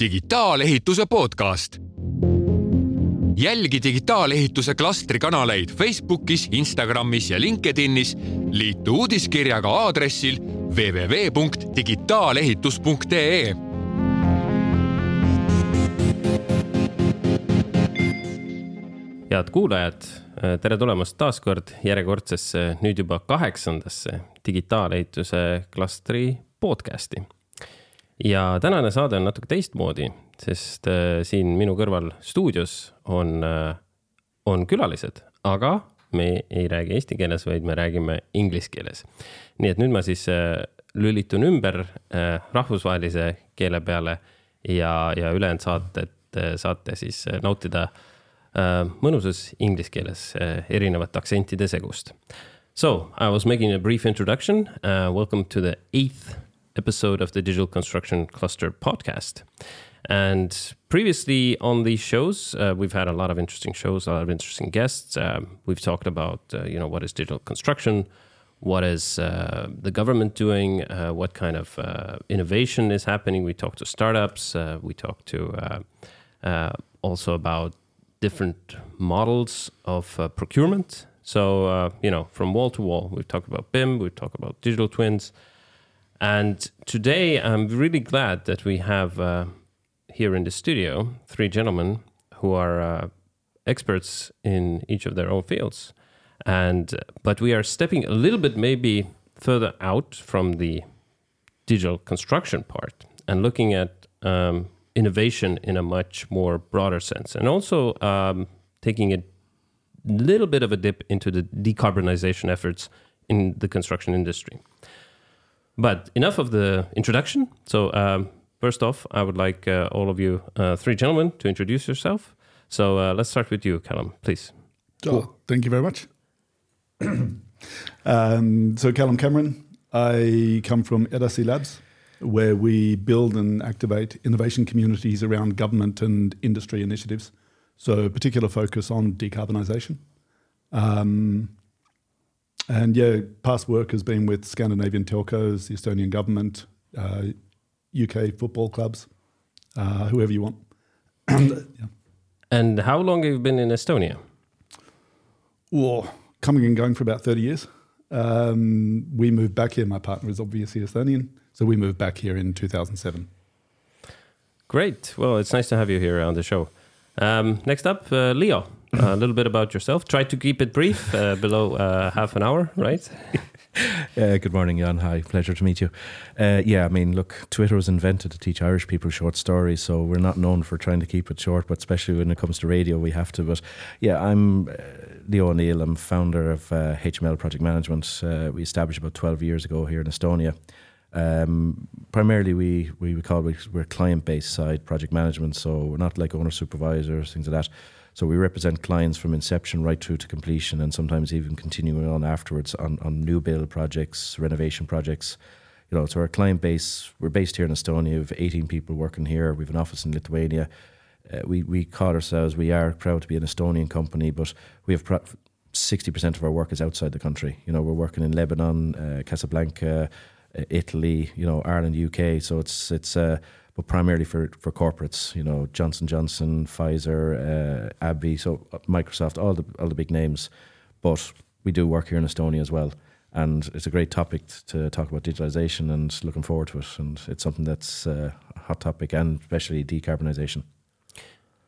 digitaalehituse podcast. jälgi digitaalehituse klastri kanaleid Facebookis, Instagramis ja LinkedInis. liitu uudiskirjaga aadressil www.digitaalehitus.ee head kuulajad, tere tulemast taas kord järjekordsesse, nüüd juba kaheksandasse digitaalehituse klastri podcast'i. ja tänane saade on natuke teistmoodi, sest äh, siin minu kõrval stuudios on, äh, on külalised, aga me ei räägi eesti keeles, vaid me räägime inglise keeles. nii et nüüd ma siis äh, lülitun ümber rahvusvahelise keele peale ja, ja ülejäänud saated saate siis nautida mõnusas inglise keeles erinevate aktsentide segust. So I was making a brief introduction. Uh, welcome to the eighth episode of the Digital Construction Cluster podcast. And previously on these shows, uh, we've had a lot of interesting shows, a lot of interesting guests. Um, we've talked about, uh, you know, what is digital construction, what is uh, the government doing, uh, what kind of uh, innovation is happening. We talked to startups. Uh, we talked to also about different models of procurement. So, you know, from wall to wall, we've talked about BIM, we've talked about digital twins. And today I'm really glad that we have uh, here in the studio three gentlemen who are uh, experts in each of their own fields. And but we are stepping a little bit maybe further out from the digital construction part and looking at um, innovation in a much more broader sense, and also um, taking a little bit of a dip into the decarbonization efforts in the construction industry. But enough of the introduction. So, um, first off, I would like uh, all of you, uh, three gentlemen, to introduce yourself. So, uh, let's start with you, Calum, please. Oh, thank you very much. um, so, Calum Cameron, I come from Edasi Labs, where we build and activate innovation communities around government and industry initiatives. So, particular focus on decarbonisation. Um, and yeah, past work has been with Scandinavian telcos, the Estonian government, uh, UK football clubs, uh, whoever you want. and, yeah. and how long have you been in Estonia? Well, coming and going for about 30 years. Um, we moved back here. My partner is obviously Estonian. So we moved back here in 2007. Great. Well, it's nice to have you here on the show. Um, next up, uh, Leo a little bit about yourself. Try to keep it brief, uh, below uh, half an hour, right? Uh, good morning, Jaan. Hi, pleasure to meet you. Uh, yeah, I mean, look, Twitter was invented to teach Irish people short stories, so we're not known for trying to keep it short, but especially when it comes to radio, we have to. But yeah, I'm uh, Leo O'Neill. I'm founder of HML uh, Project Management. we established about 12 years ago here in Estonia. Um, primarily, we, we call we, we're client based side project management, so we're not like owner supervisors, things like that. So we represent clients from inception right through to completion, and sometimes even continuing on afterwards on, on new build projects, renovation projects. You know, so our client base, we're based here in Estonia. We have 18 people working here. We have an office in Lithuania. Uh, we we call ourselves. We are proud to be an Estonian company, but we have. Pro- 60% of our work is outside the country. You know, we're working in Lebanon, uh, Casablanca, Italy, you know, Ireland, UK. So it's it's uh, but primarily for, for corporates, you know, Johnson Johnson, Pfizer, uh, AbbVie, so uh, Microsoft, all the all the big names. But we do work here in Estonia as well, and it's a great topic to talk about digitalization, and looking forward to it. And it's something that's uh, a hot topic, and especially decarbonisation.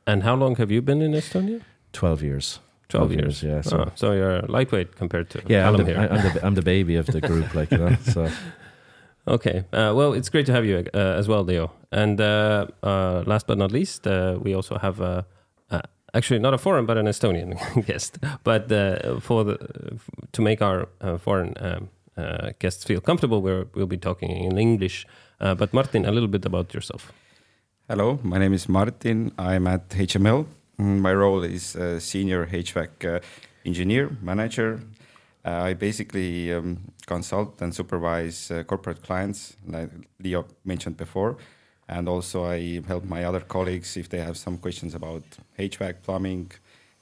And how long have you been in Estonia? Twelve years. 12, 12 years. years. yeah. So. Oh, so you're lightweight compared to yeah. I'm the, I'm the, I'm the baby of the group, like you know. So Okay. Uh, well, it's great to have you uh, as well, Leo. And uh, uh last but not least, uh, we also have uh, actually not a foreign but an Estonian guest. But for the to make our foreign um, guests feel comfortable, we will be talking in English. but Martin, a little bit about yourself. Hello, my name is Martin. I'm at HML. Mm, my role is senior HVAC engineer, manager, I basically um, consult and supervise uh, corporate clients, like Leo mentioned before, and also I help my other colleagues if they have some questions about HVAC, plumbing,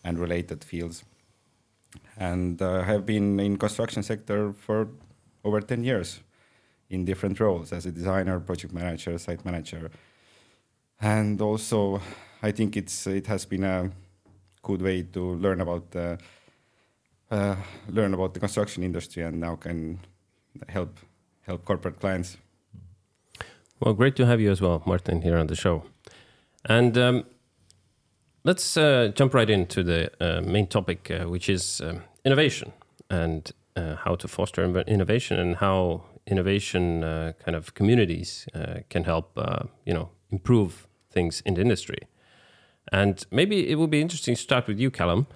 and related fields. And uh, have been in construction sector for over 10 years in different roles as a designer, project manager, site manager, and also I think it's it has been a good way to learn about the uh, learn about the construction industry and now can help help corporate clients. Well, great to have you as well, Martin, here on the show. And um, let's uh, jump right into the uh, main topic, uh, which is um, innovation and uh, how to foster innovation and how innovation uh, kind of communities can help, you know, improve things in the industry. And maybe it would be interesting to start with you, Calum.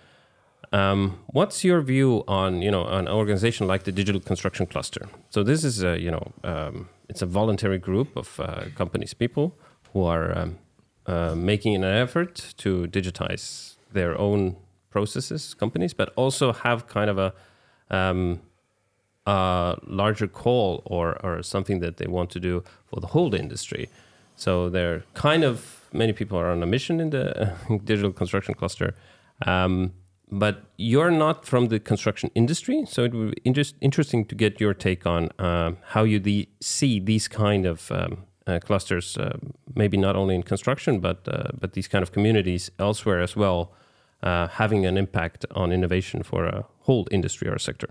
Um, what's your view on you know an organization like the Digital Construction Cluster? So this is a you know um, it's a voluntary group of uh, companies, people who are um, uh, making an effort to digitize their own processes, companies, but also have kind of a, um, a larger call or or something that they want to do for the whole industry. So they're kind of many people are on a mission in the digital construction cluster. Um, but you're not from the construction industry, so it would be interest, interesting to get your take on uh, how you the, see these kind of um, uh, clusters, uh, maybe not only in construction, but uh, but these kind of communities elsewhere as well, uh, having an impact on innovation for a whole industry or sector.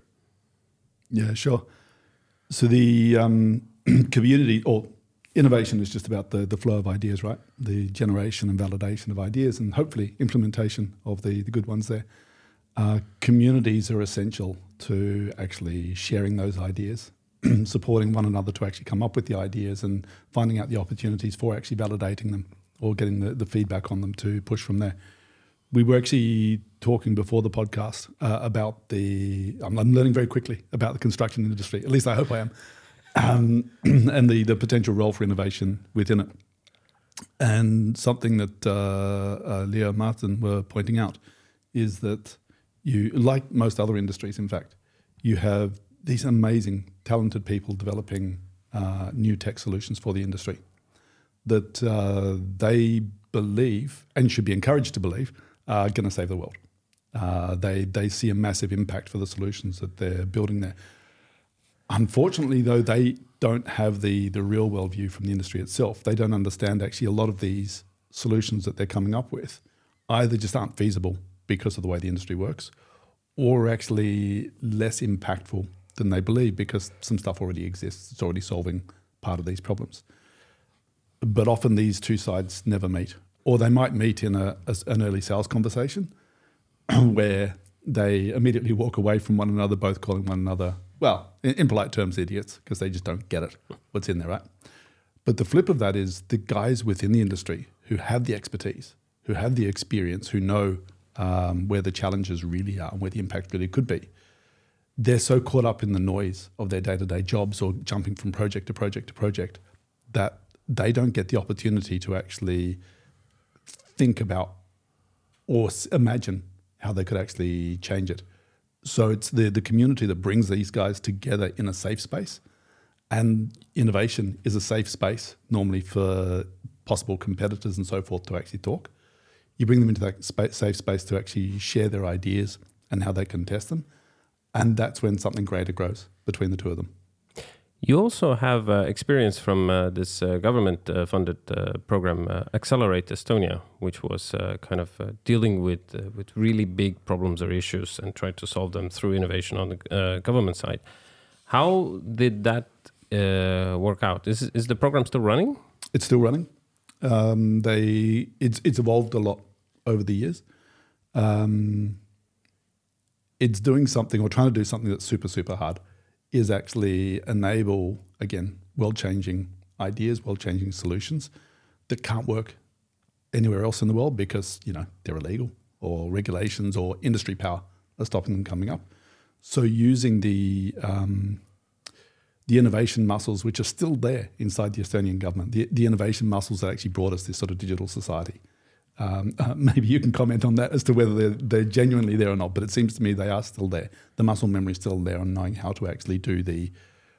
Yeah, sure. So the um, community or innovation is just about the, the flow of ideas, right? The generation and validation of ideas and hopefully implementation of the, the good ones there. Uh, communities are essential to actually sharing those ideas, supporting one another to actually come up with the ideas and finding out the opportunities for actually validating them or getting the, the feedback on them to push from there. We were actually talking before the podcast uh, about the, I'm, I'm learning very quickly about the construction industry, at least I hope I am um, and the, the potential role for innovation within it. And something that uh, uh, Leo Martin were pointing out is that you, like most other industries, in fact, you have these amazing, talented people developing uh, new tech solutions for the industry that uh, they believe and should be encouraged to believe are going to save the world. Uh, they they see a massive impact for the solutions that they're building there. Unfortunately, though, they don't have the, the real world view from the industry itself. They don't understand actually a lot of these solutions that they're coming up with either just aren't feasible because of the way the industry works or actually less impactful than they believe because some stuff already exists. It's already solving part of these problems. But often these two sides never meet, or they might meet in a, a an early sales conversation where they immediately walk away from one another, both calling one another well, in, in polite terms, idiots, because they just don't get it, what's in there, right? But the flip of that is the guys within the industry who have the expertise, who have the experience, who know um, where the challenges really are and where the impact really could be. They're so caught up in the noise of their day to day jobs or jumping from project to project to project that they don't get the opportunity to actually think about or imagine how they could actually change it. So it's the, the community that brings these guys together in a safe space. And innovation is a safe space normally for possible competitors and so forth to actually talk. You bring them into that space, safe space to actually share their ideas and how they can test them. And that's when something greater grows between the two of them. You also have uh, experience from uh, this uh, government uh, funded uh, program, uh, Accelerate Estonia, which was kind of dealing with, with really big problems or issues and trying to solve them through innovation on the government side. How did that work out? Is, is the program still running? It's still running. Um, they it's it's evolved a lot over the years. Um, it's doing something or trying to do something that's super super hard is actually enable, again, world changing ideas, world changing solutions that can't work anywhere else in the world because, you know, they're illegal or regulations or industry power are stopping them coming up. So using the um, the innovation muscles, which are still there inside the Estonian government, the, the innovation muscles that actually brought us this sort of digital society, um, uh, maybe you can comment on that as to whether they're, they're, genuinely there or not, but it seems to me they are still there. The muscle memory is still there on knowing how to actually do the,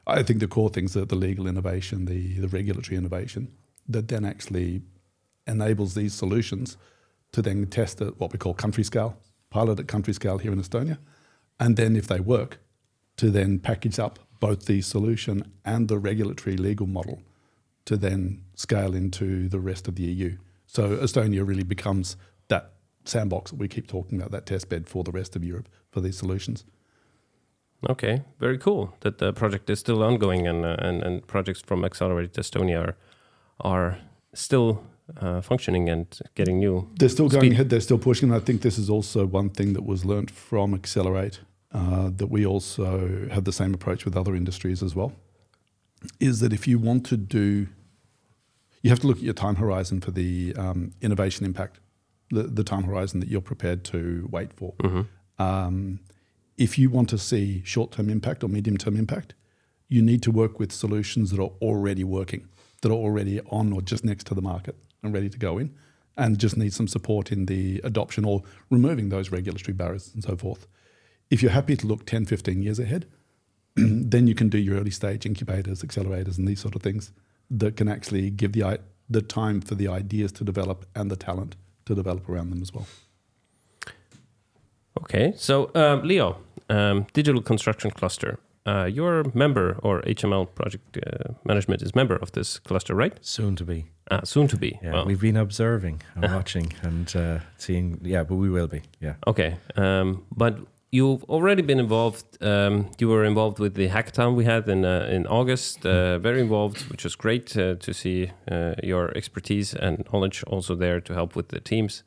I think the core things are the legal innovation, the, the regulatory innovation, that then actually enables these solutions to then test at what we call country scale, pilot at country scale here in Estonia, and then if they work, to then package up both the solution and the regulatory legal model to then scale into the rest of the EU. So Estonia really becomes that sandbox that we keep talking about, that test bed for the rest of Europe for these solutions. Okay, very cool that the project is still ongoing and uh, and, and projects from Accelerate Estonia are, are still uh, functioning and getting new. They're still going speed. ahead. They're still pushing. I think this is also one thing that was learned from Accelerate uh, that we also have the same approach with other industries as well. Is that if you want to do, you have to look at your time horizon for the um, innovation impact, the, the time horizon that you're prepared to wait for. Um, if you want to see short term impact or medium term impact, you need to work with solutions that are already working, that are already on or just next to the market and ready to go in, and just need some support in the adoption or removing those regulatory barriers and so forth. If you're happy to look 10, 15 years ahead, then you can do your early stage incubators, accelerators, and these sort of things that can actually give the, the time for the ideas to develop and the talent to develop around them as well. Okay, so um, Leo, um, Digital Construction Cluster. Uh, you're a member or HML Project uh, Management is member of this cluster, right? Soon to be. Ah, soon to be. Yeah, Well, we've been observing and watching and uh, seeing. Yeah, but we will be. Yeah. Okay, um, but you've already been involved. Um, you were involved with the hackathon we had in uh, in August. Uh, very involved, which was great uh, to see uh, your expertise and knowledge also there to help with the teams.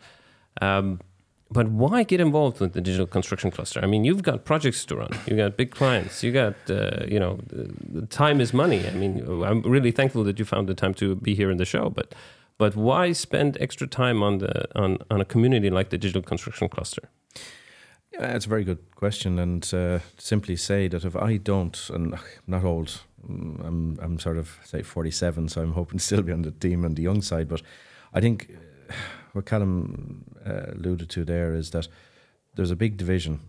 Um, but why get involved with the digital construction cluster? I mean, you've got projects to run, you got big clients, you got uh, you know, time is money. I mean, I'm really thankful that you found the time to be here in the show, but. But why spend extra time on the on, on a community like the digital construction cluster? Yeah, it's a very good question, and uh, simply say that if I don't, and I'm not old, mm, I'm I'm sort of say 47, so I'm hoping to still be on the team on the young side. But I think what Calum uh, alluded to there is that there's a big division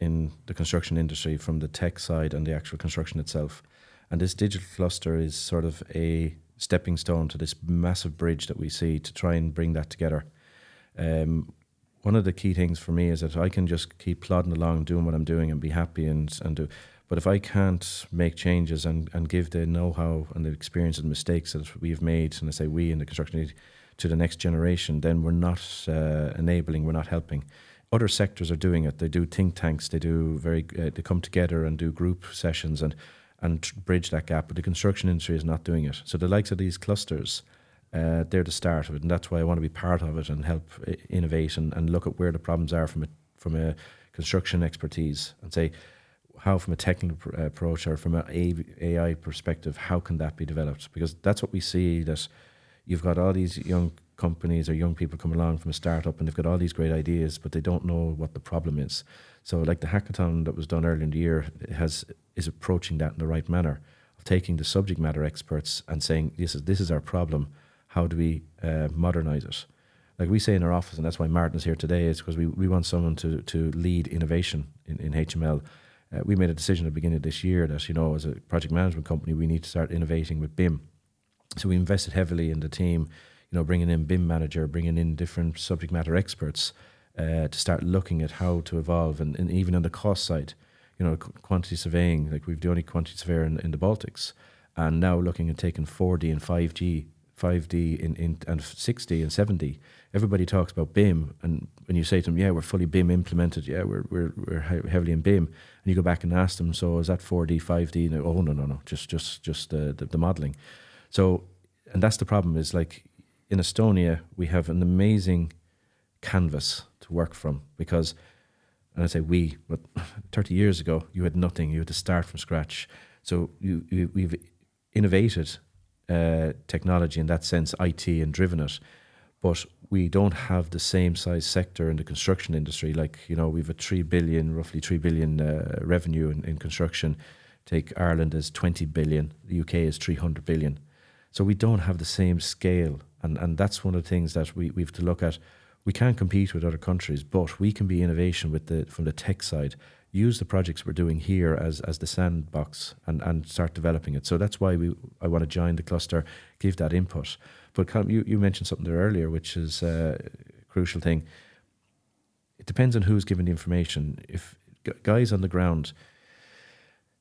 in the construction industry from the tech side and the actual construction itself, and this digital cluster is sort of a stepping stone to this massive bridge that we see to try and bring that together. Um, one of the key things for me is that I can just keep plodding along, doing what I'm doing, and be happy and and do. But if I can't make changes and, and give the know-how and the experience and mistakes that we've made, and I say we in the construction industry, to the next generation, then we're not uh, enabling, we're not helping. Other sectors are doing it. They do think tanks. They do very. Uh, they come together and do group sessions and and bridge that gap. But the construction industry is not doing it. So the likes of these clusters, uh, they're the start of it, and that's why I want to be part of it and help uh, innovate and, and look at where the problems are from a from a construction expertise and say how from a technical uh, approach or from an AI perspective, how can that be developed? Because that's what we see that you've got all these young companies or young people come along from a startup and they've got all these great ideas, but they don't know what the problem is. So, like the hackathon that was done earlier in the year has is approaching that in the right manner of taking the subject matter experts and saying this is this is our problem. How do we uh, modernize it? Like we say in our office, and that's why Martin's here today, is because we, we want someone to to lead innovation in, in HML. Uh, we made a decision at the beginning of this year that you know as a project management company we need to start innovating with BIM. So we invested heavily in the team, you know, bringing in BIM manager, bringing in different subject matter experts uh, to start looking at how to evolve, and, and even on the cost side, you know, qu- quantity surveying. Like we've the only quantity surveyor in, in the Baltics, and now looking at taking 4D and 5G, 5D in, in and 6D and 7D. Everybody talks about BIM, and when you say to them, "Yeah, we're fully BIM implemented," yeah, we're we're we're heavily in BIM, and you go back and ask them, "So is that 4D, 5D?" And oh no, no, no, just just just the the, the modeling. So, and that's the problem is like in Estonia, we have an amazing canvas to work from because, and I say we, but 30 years ago, you had nothing. You had to start from scratch. So you, you we've innovated uh, technology in that sense, IT, and driven it. But we don't have the same size sector in the construction industry. Like, you know, we've a 3 billion, roughly 3 billion uh, revenue in, in construction. Take Ireland as 20 billion, the UK is 300 billion. So we don't have the same scale. And, and that's one of the things that we, we have to look at. We can't compete with other countries, but we can be innovation with the from the tech side. Use the projects we're doing here as as the sandbox and, and start developing it. So that's why we I want to join the cluster, give that input. But you, you mentioned something there earlier, which is uh, a crucial thing. It depends on who's giving the information. If guys on the ground,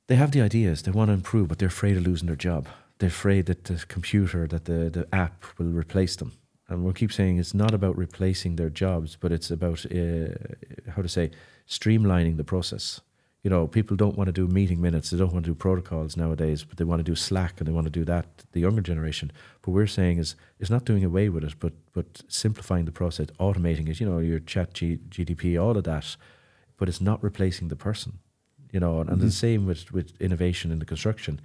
they have the ideas, they want to improve, but they're afraid of losing their job. They're afraid that the computer, that the, the app will replace them. And we'll keep saying it's not about replacing their jobs, but it's about, uh, how to say, streamlining the process. You know, people don't want to do meeting minutes, they don't want to do protocols nowadays, but they want to do Slack and they want to do that, the younger generation. But we're saying is it's not doing away with it, but but simplifying the process, automating it, you know, your chat G, GDP, all of that. But it's not replacing the person. You know, and, and the mm-hmm. same with, with innovation in the construction.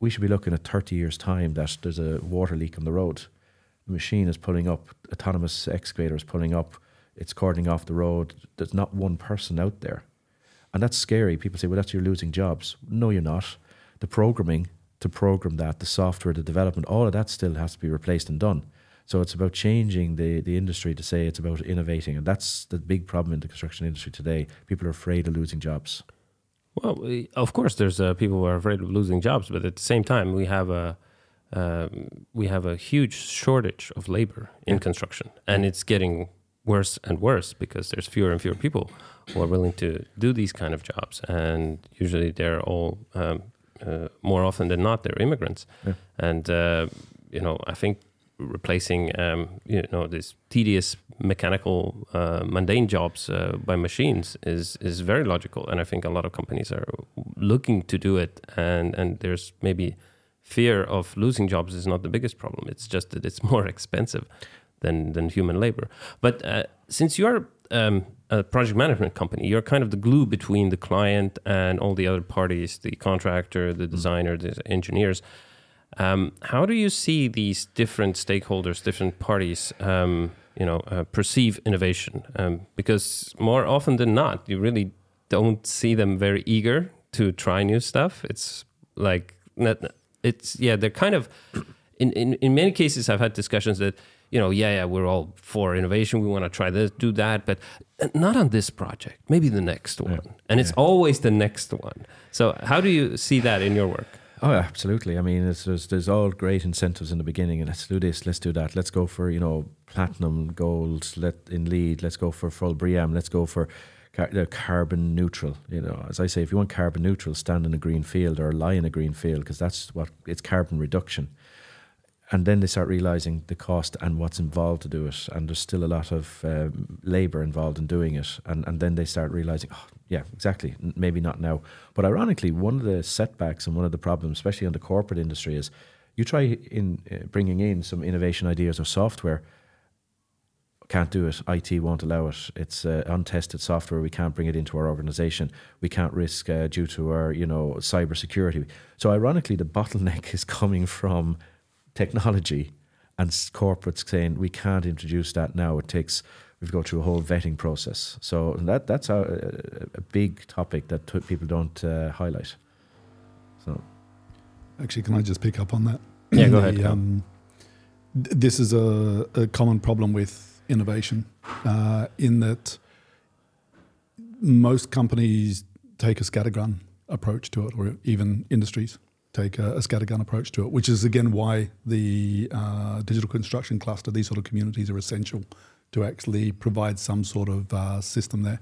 We should be looking at 30 years' time that there's a water leak on the road. The machine is pulling up, autonomous excavator is pulling up, it's cordoning off the road. There's not one person out there. And that's scary. People say, well, that's you're losing jobs. No, you're not. The programming to program that, the software, the development, all of that still has to be replaced and done. So it's about changing the, the industry to say it's about innovating. And that's the big problem in the construction industry today. People are afraid of losing jobs. Well, we, of course, there's uh, people who are afraid of losing jobs, but at the same time, we have a um, we have a huge shortage of labor in construction, and it's getting worse and worse because there's fewer and fewer people who are willing to do these kind of jobs, and usually they're all um, uh, more often than not they're immigrants, Yeah. and uh, you know I think replacing um, you know these tedious mechanical uh, mundane jobs uh, by machines is is very logical, and I think a lot of companies are looking to do it, and and there's maybe fear of losing jobs is not the biggest problem. It's just that it's more expensive than than human labor. But uh, since you're um, a project management company, you're kind of the glue between the client and all the other parties, the contractor, the designer, the engineers. Um, how do you see these different stakeholders, different parties, um, you know, uh, perceive innovation? Um, because more often than not, you really don't see them very eager to try new stuff. It's like it's yeah, they're kind of in, in in many cases I've had discussions that you know yeah yeah we're all for innovation we want to try this do that but not on this project maybe the next one and it's always the next one so how do you see that in your work Oh, absolutely. I mean, it's, there's there's all great incentives in the beginning, and let's do this, let's do that, let's go for you know platinum, gold, let in LEED, let's go for full BREEAM, let's go for car- uh, carbon neutral. You know, as I say, if you want carbon neutral, stand in a green field or lie in a green field because that's what it's carbon reduction. And then they start realizing the cost and what's involved to do it, and there's still a lot of um, labor involved in doing it. And and then they start realizing, oh, yeah, exactly, n- maybe not now. But ironically, one of the setbacks and one of the problems, especially in the corporate industry, is you try in uh, bringing in some innovation ideas or software. Can't do it. IT won't allow it. It's uh, untested software. We can't bring it into our organization. We can't risk uh, due to our, you know, cybersecurity. So, ironically, the bottleneck is coming from technology and corporates saying we can't introduce that now. It takes we have to through a whole vetting process. So that that's a, a, big topic that t- people don't uh, highlight. So Actually, can I just pick up on that? Yeah, go The, ahead. Um, this is a, a common problem with innovation, uh, in that most companies take a scattergun approach to it, or even industries take a, a scattergun approach to it, which is again why the uh, digital construction cluster, these sort of communities, are essential to actually provide some sort of uh, system there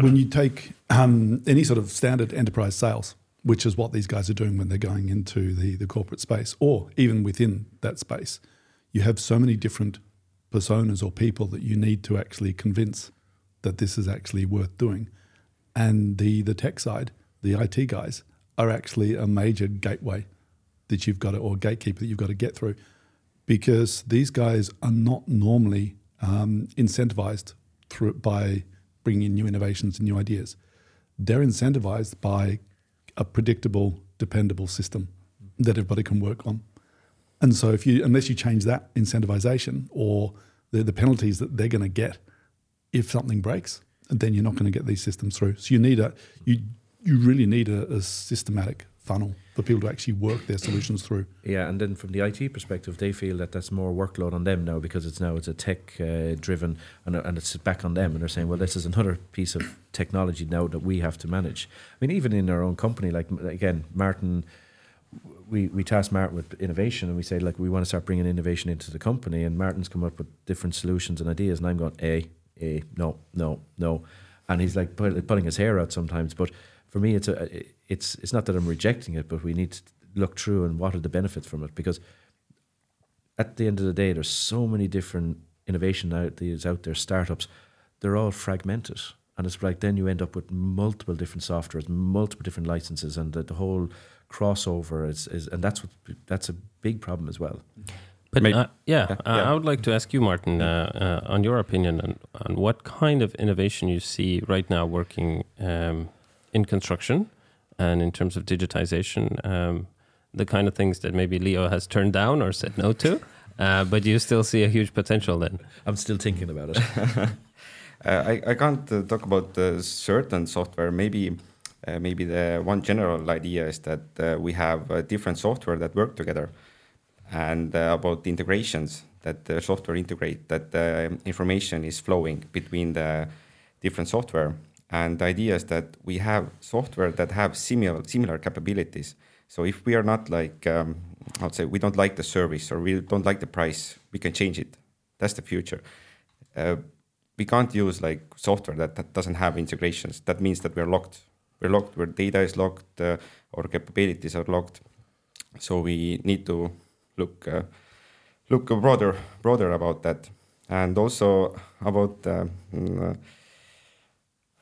when you take um, any sort of standard enterprise sales, which is what these guys are doing when they're going into the, the corporate space, or even within that space, you have so many different personas or people that you need to actually convince that this is actually worth doing. And the, the tech side, the IT guys, are actually a major gateway that you've got to, or gatekeeper that you've got to get through because these guys are not normally um, incentivized through by bringing in new innovations and new ideas. They're incentivized by a predictable, dependable system that everybody can work on. And so, if you unless you change that incentivization or the, the penalties that they're going to get if something breaks, then you're not going to get these systems through. So you need a you you really need a, a systematic funnel for people to actually work their solutions through. yeah, and then from the IT perspective, they feel that that's more workload on them now because it's now it's a tech uh, driven and, and it's back on them, and they're saying, well, this is another piece of technology now that we have to manage. I mean, even in our own company, like again, Martin. We, we task Martin with innovation and we say like we want to start bringing innovation into the company and Martin's come up with different solutions and ideas and I'm going a a no no no and he's like pulling his hair out sometimes but for me it's a it's it's not that I'm rejecting it, but we need to look through and what are the benefits from it because at the end of the day, there's so many different innovation out these out there startups. They're all fragmented, and it's like then you end up with multiple different softwares, multiple different licenses, and the, the whole crossover is, is and that's what that's a big problem as well. But uh, yeah, yeah, uh, yeah. I would like to ask you, Martin, uh, uh, on your opinion on, on what kind of innovation you see right now working um, in construction and in terms of digitization, um, the kind of things that maybe Leo has turned down or said no to, uh, but you still see a huge potential then. I'm still thinking about it. Uh, I, I can't uh, talk about uh, certain software. Maybe uh, maybe the one general idea is that uh, we have uh, different software that work together, and uh, about the integrations that the software integrate that the information is flowing between the different software. And the idea is that we have software that have similar similar capabilities. So if we are not like um, I'd say we don't like the service or we don't like the price, we can change it. That's the future. Uh, we can't use like software that, that doesn't have integrations. That means that we're locked. We're locked. Where data is locked, uh, capabilities are locked. So we need to look uh, look broader broader about that, and also about uh, mm, uh,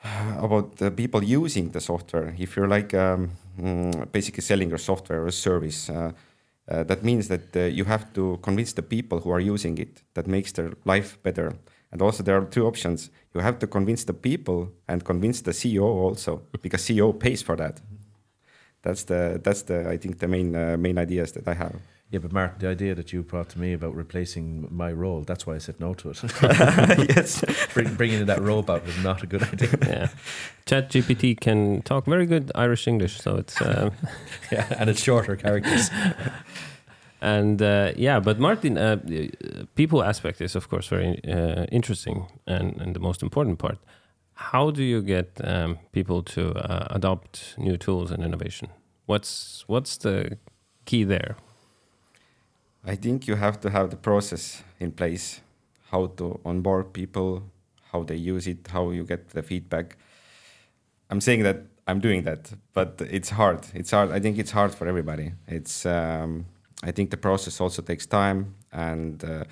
about the people using the software. If you're like um, mm, basically selling your software or a service. Uh, uh, that means that uh, you have to convince the people who are using it that makes their life better and also there are two options you have to convince the people and convince the ceo also because ceo pays for that that's the that's the i think the main uh, main ideas that i have yeah, but Mark, the idea that you brought to me about replacing my role, that's why I said no to it. yes Bring, bringing in that robot was not a good idea. Yeah, ChatGPT can talk very good Irish English, so it's. Um, Yeah, and it's shorter characters. And uh, yeah, but Martin, uh, uh, people aspect is of course very uh, interesting and, and the most important part. How do you get um, people to uh, adopt new tools and innovation? What's what's the key there? I think you have to have the process in place how to onboard people how they use it how you get the feedback. I'm saying that i'm doing that but it's hard. It's hard i think it's hard for everybody. It's um, i think the process also takes time and uh,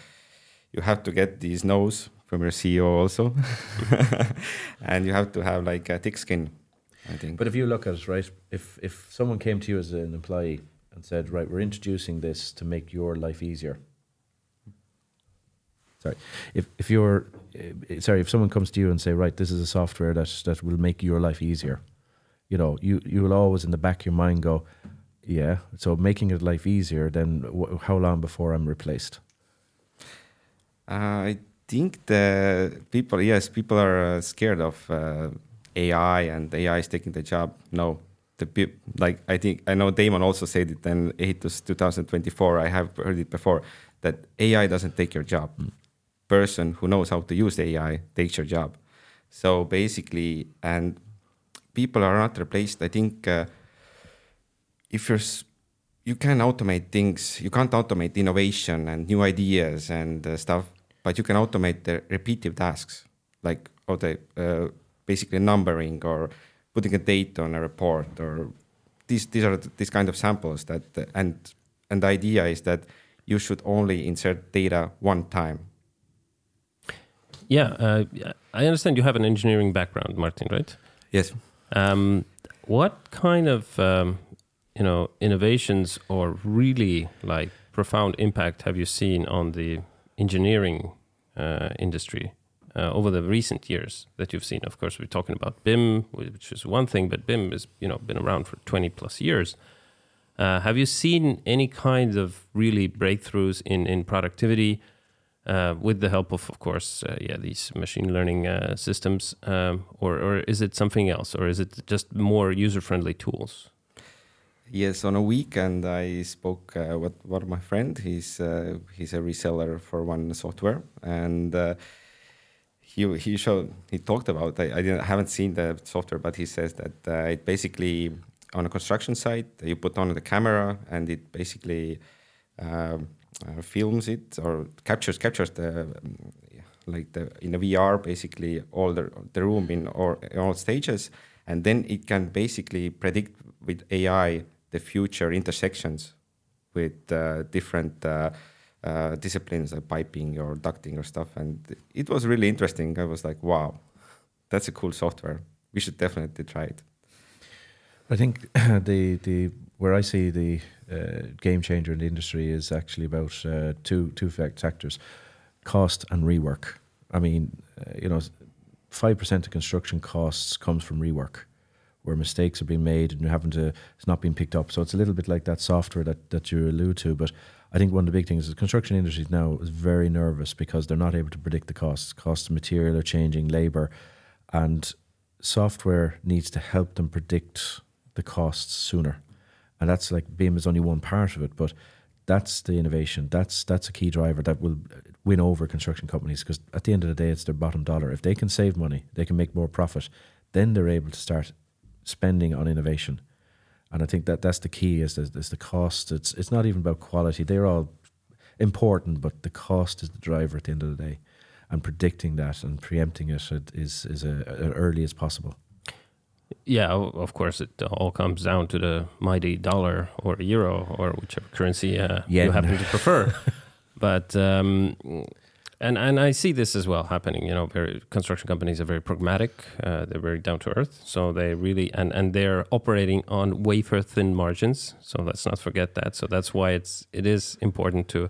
you have to get these no's from your ceo also. And you have to have like a thick skin i think. But if you look at it, right, if if someone came to you as an employee and said, right, we're introducing this to make your life easier. Sorry, if if you're uh, sorry, if someone comes to you and say, right, this is a software that that will make your life easier, you know, you you will always in the back of your mind go, yeah. So making it life easier, then how long before I'm replaced? Uh, I think the people, yes, people are uh, scared of uh, AI and AI is taking the job. No, the like I think I know Damon also said it in ATOS 2024. I have heard it before that AI doesn't take your job. Person who knows how to use AI takes your job. So basically, and people are not replaced. I think uh, if you're you can automate things. You can't automate innovation and new ideas and uh, stuff, but you can automate the repetitive tasks, like the uh, basically numbering or putting a date on a report or these these are these kind of samples that and and the idea is that you should only insert data one time. Yeah, uh, I understand you have an engineering background, Martin, right? Yes. Um, what kind of um, you know innovations or really like profound impact have you seen on the engineering uh, industry uh, over the recent years that you've seen? Of course, we're talking about BIM, which is one thing, but BIM has you know been around for twenty plus years. Uh, have you seen any kind of really breakthroughs in in productivity? uh, with the help of, of course, uh, yeah, these machine learning uh, systems, um, or or is it something else, or is it just more user-friendly tools? Yes, on a weekend I spoke uh, with one of my friend. He's he's a reseller for one software, and he he showed he talked about. I, I didn't haven't seen the software, but he says that uh, it basically on a construction site you put on the camera and it basically um, uh, films it or captures captures the um, like the in a VR basically all the the room in or in all stages, and then it can basically predict with AI the future intersections with uh, different uh, uh, disciplines like piping or ducting or stuff. And it was really interesting. I was like, wow, that's a cool software. We should definitely try it. I think the the where I see the uh, game changer in the industry is actually about uh, two two factors: cost and rework. I mean, uh, you know, five percent of construction costs comes from rework, where mistakes are being made and you're having to it's not being picked up. So it's a little bit like that software that that you allude to. But I think one of the big things is the construction industry now is very nervous because they're not able to predict the costs. Costs of material are changing, labor, and software needs to help them predict the costs sooner. And that's like BIM is only one part of it, but that's the innovation. That's that's a key driver that will win over construction companies because at the end of the day, it's their bottom dollar. If they can save money, they can make more profit. Then they're able to start spending on innovation. And I think that that's the key is the, is the cost. It's it's not even about quality. They're all important, but the cost is the driver at the end of the day. And predicting that and preempting it is is a, as early as possible. Yeah, of course, it all comes down to the mighty dollar or euro or whichever currency uh, you happen to prefer. but um, and and I see this as well happening. You know, very construction companies are very pragmatic. Uh, they're very down to earth. So they really and and they're operating on wafer thin margins. So let's not forget that. So that's why it's it is important to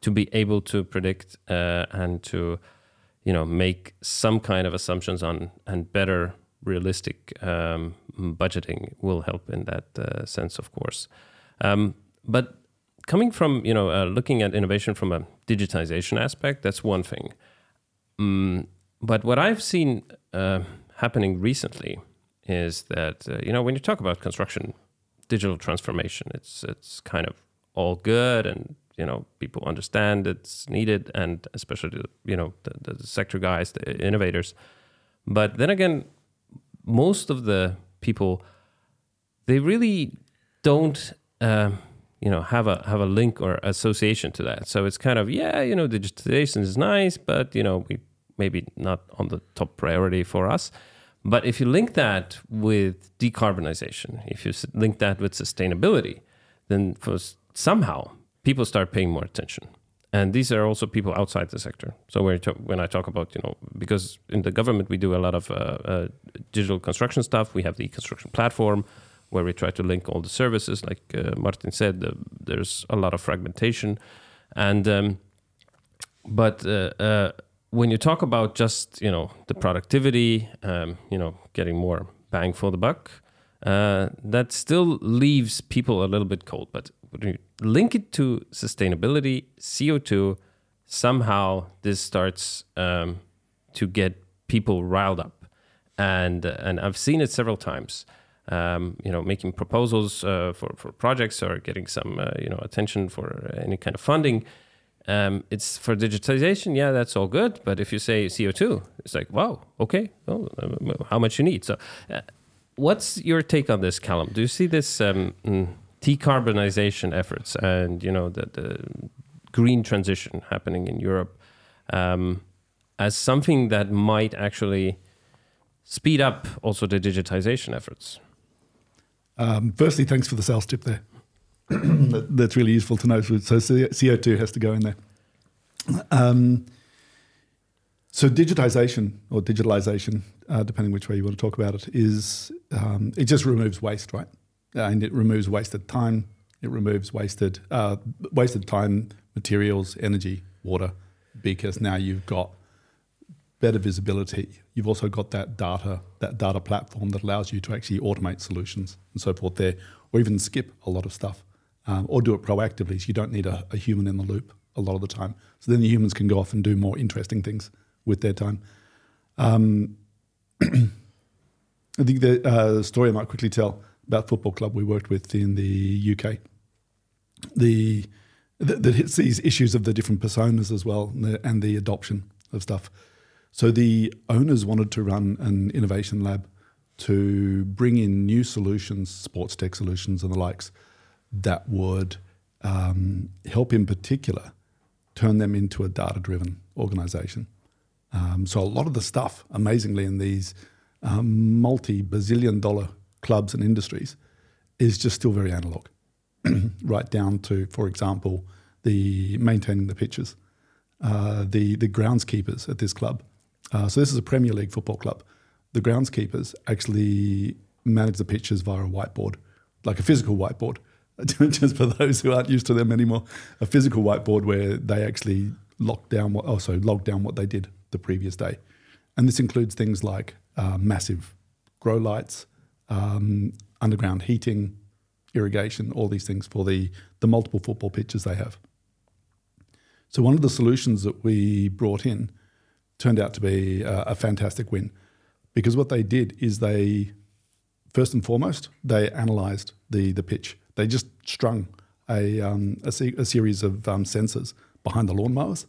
to be able to predict uh, and to you know make some kind of assumptions on and better realistic um, budgeting will help in that uh, sense, of course. Um, but coming from you know uh, looking at innovation from a digitization aspect, that's one thing. Um, but what I've seen uh, happening recently is that uh, you know when you talk about construction digital transformation, it's it's kind of all good and you know people understand it's needed and especially you know the, the sector guys the innovators but then again most of the people they really don't um, you know have a have a link or association to that so it's kind of yeah you know digitization is nice but you know we maybe not on the top priority for us but if you link that with decarbonization if you link that with sustainability then for somehow people start paying more attention and these are also people outside the sector. So when, when I talk about, you know, because in the government we do a lot of uh, uh, digital construction stuff. We have the construction platform where we try to link all the services. Like uh, Martin said, there's a lot of fragmentation, and um, but uh, uh, when you talk about just you know the productivity, um, you know, getting more bang for the buck, uh, that still leaves people a little bit cold. But when you link it to sustainability, CO2, somehow this starts um, to get people riled up. And, and I've seen it several times. Um, you know, making proposals uh, for, for projects or getting some, uh, you know, attention for any kind of funding. Um, it's for digitization, yeah, that's all good. But if you say CO2, it's like, wow, okay, well, uh, how much you need. So, uh, what's your take on this, Calum? Do you see this um, mm, decarbonization efforts and you know the, the green transition happening in Europe um, as something that might actually speed up also the digitization efforts? Um, firstly, thanks for the sales tip there. that, that's really useful to know. So CO2 has to go in there. Um, so digitization or digitalization, uh, depending which way you want to talk about it, is um, it just removes waste, right? and it removes wasted time. It removes wasted uh, wasted time, materials, energy, water, because now you've got better visibility. You've also got that data that data platform that allows you to actually automate solutions and so forth there, or even skip a lot of stuff, um, or do it proactively. So you don't need a, a human in the loop a lot of the time. So then the humans can go off and do more interesting things with their time. Um, I think the uh, story I might quickly tell about football club we worked with in the UK. The that hits these issues of the different personas as well and the, and the adoption of stuff. So the owners wanted to run an innovation lab to bring in new solutions, sports tech solutions and the likes, that would um, help in particular turn them into a data driven organization. Um, so a lot of the stuff, amazingly, in these um, multi bazillion dollar clubs and industries is just still very analog, right down to, for example, the maintaining the pitches, uh, the the groundskeepers at this club. Uh, so this is a Premier League football club. The groundskeepers actually manage the pitches via a whiteboard, like a physical whiteboard. Just for those who aren't used to them anymore, a physical whiteboard where they actually lock down what, also log down what they did the previous day, and this includes things like uh, massive grow lights, um, underground heating, irrigation, all these things for the the multiple football pitches they have. So one of the solutions that we brought in turned out to be a, a fantastic win because what they did is they first and foremost they analysed the the pitch. They just strung a um, a, se- a, series of um, sensors behind the lawnmowers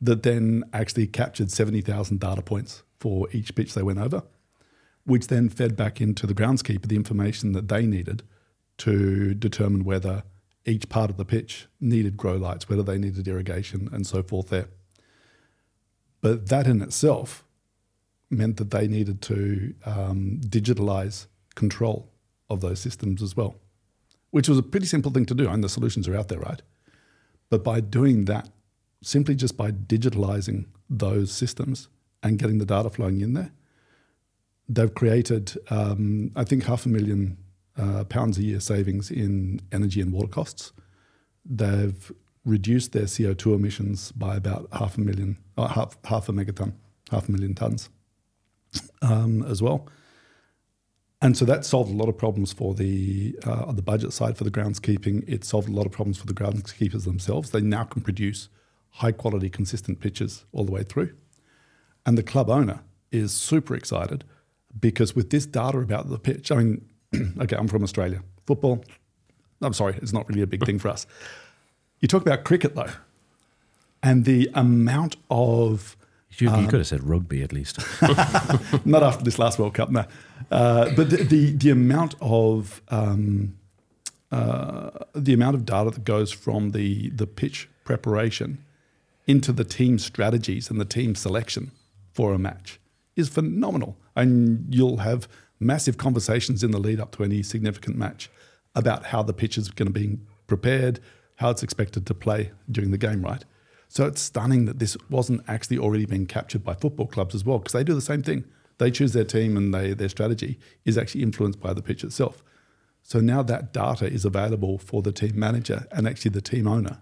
that then actually captured seventy thousand data points for each pitch they went over, which then fed back into the groundskeeper the information that they needed to determine whether each part of the pitch needed grow lights, whether they needed irrigation, and so forth there. But that in itself meant that they needed to um, digitalize control of those systems as well, which was a pretty simple thing to do. I And the solutions are out there, right? But by doing that, simply just by digitalizing those systems and getting the data flowing in there, they've created, um, I think, half a million uh, pounds a year savings in energy and water costs. They've reduced their CO2 emissions by about half a million, uh, half, half a megaton, half a million tons um, as well. And so that solved a lot of problems for the uh, the budget side for the groundskeeping. It solved a lot of problems for the groundskeepers themselves. They now can produce high quality, consistent pitches all the way through. And the club owner is super excited because with this data about the pitch, I mean, okay, I'm from Australia. Football, I'm sorry, it's not really a big thing for us. You talk about cricket though, and the amount of you, you um, could have said rugby at least. not after this last World Cup, no. Uh, but the, the, the amount of um, uh, the amount of data that goes from the the pitch preparation into the team strategies and the team selection for a match is phenomenal. And you'll have massive conversations in the lead up to any significant match about how the pitch is going to be prepared, how it's expected to play during the game, right? So it's stunning that this wasn't actually already being captured by football clubs as well, because they do the same thing. They choose their team and they, their strategy is actually influenced by the pitch itself. So now that data is available for the team manager and actually the team owner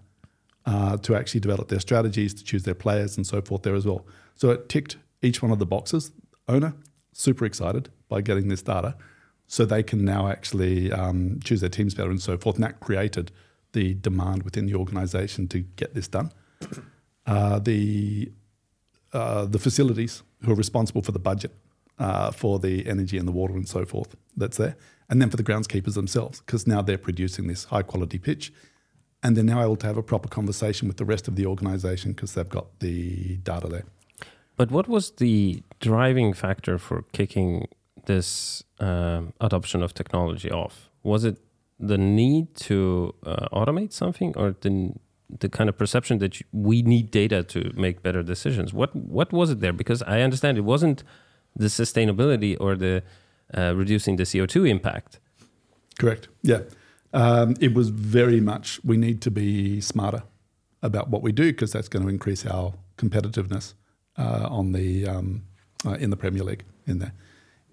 uh, to actually develop their strategies, to choose their players and so forth there as well. So it ticked each one of the boxes. Owner, super excited by getting this data. So they can now actually um, choose their teams better and so forth. And that created the demand within the organization to get this done. Uh, the uh, the facilities who are responsible for the budget uh, for the energy and the water and so forth that's there, and then for the groundskeepers themselves, because now they're producing this high quality pitch, and they're now able to have a proper conversation with the rest of the organisation because they've got the data there. But what was the driving factor for kicking this um, adoption of technology off? Was it the need to uh, automate something, or the the kind of perception that we need data to make better decisions? What what was it there? Because I understand it wasn't the sustainability or the uh, reducing the CO two impact. Correct. Yeah, um, it was very much we need to be smarter about what we do because that's going to increase our competitiveness uh, on the um, uh, in the Premier League in there.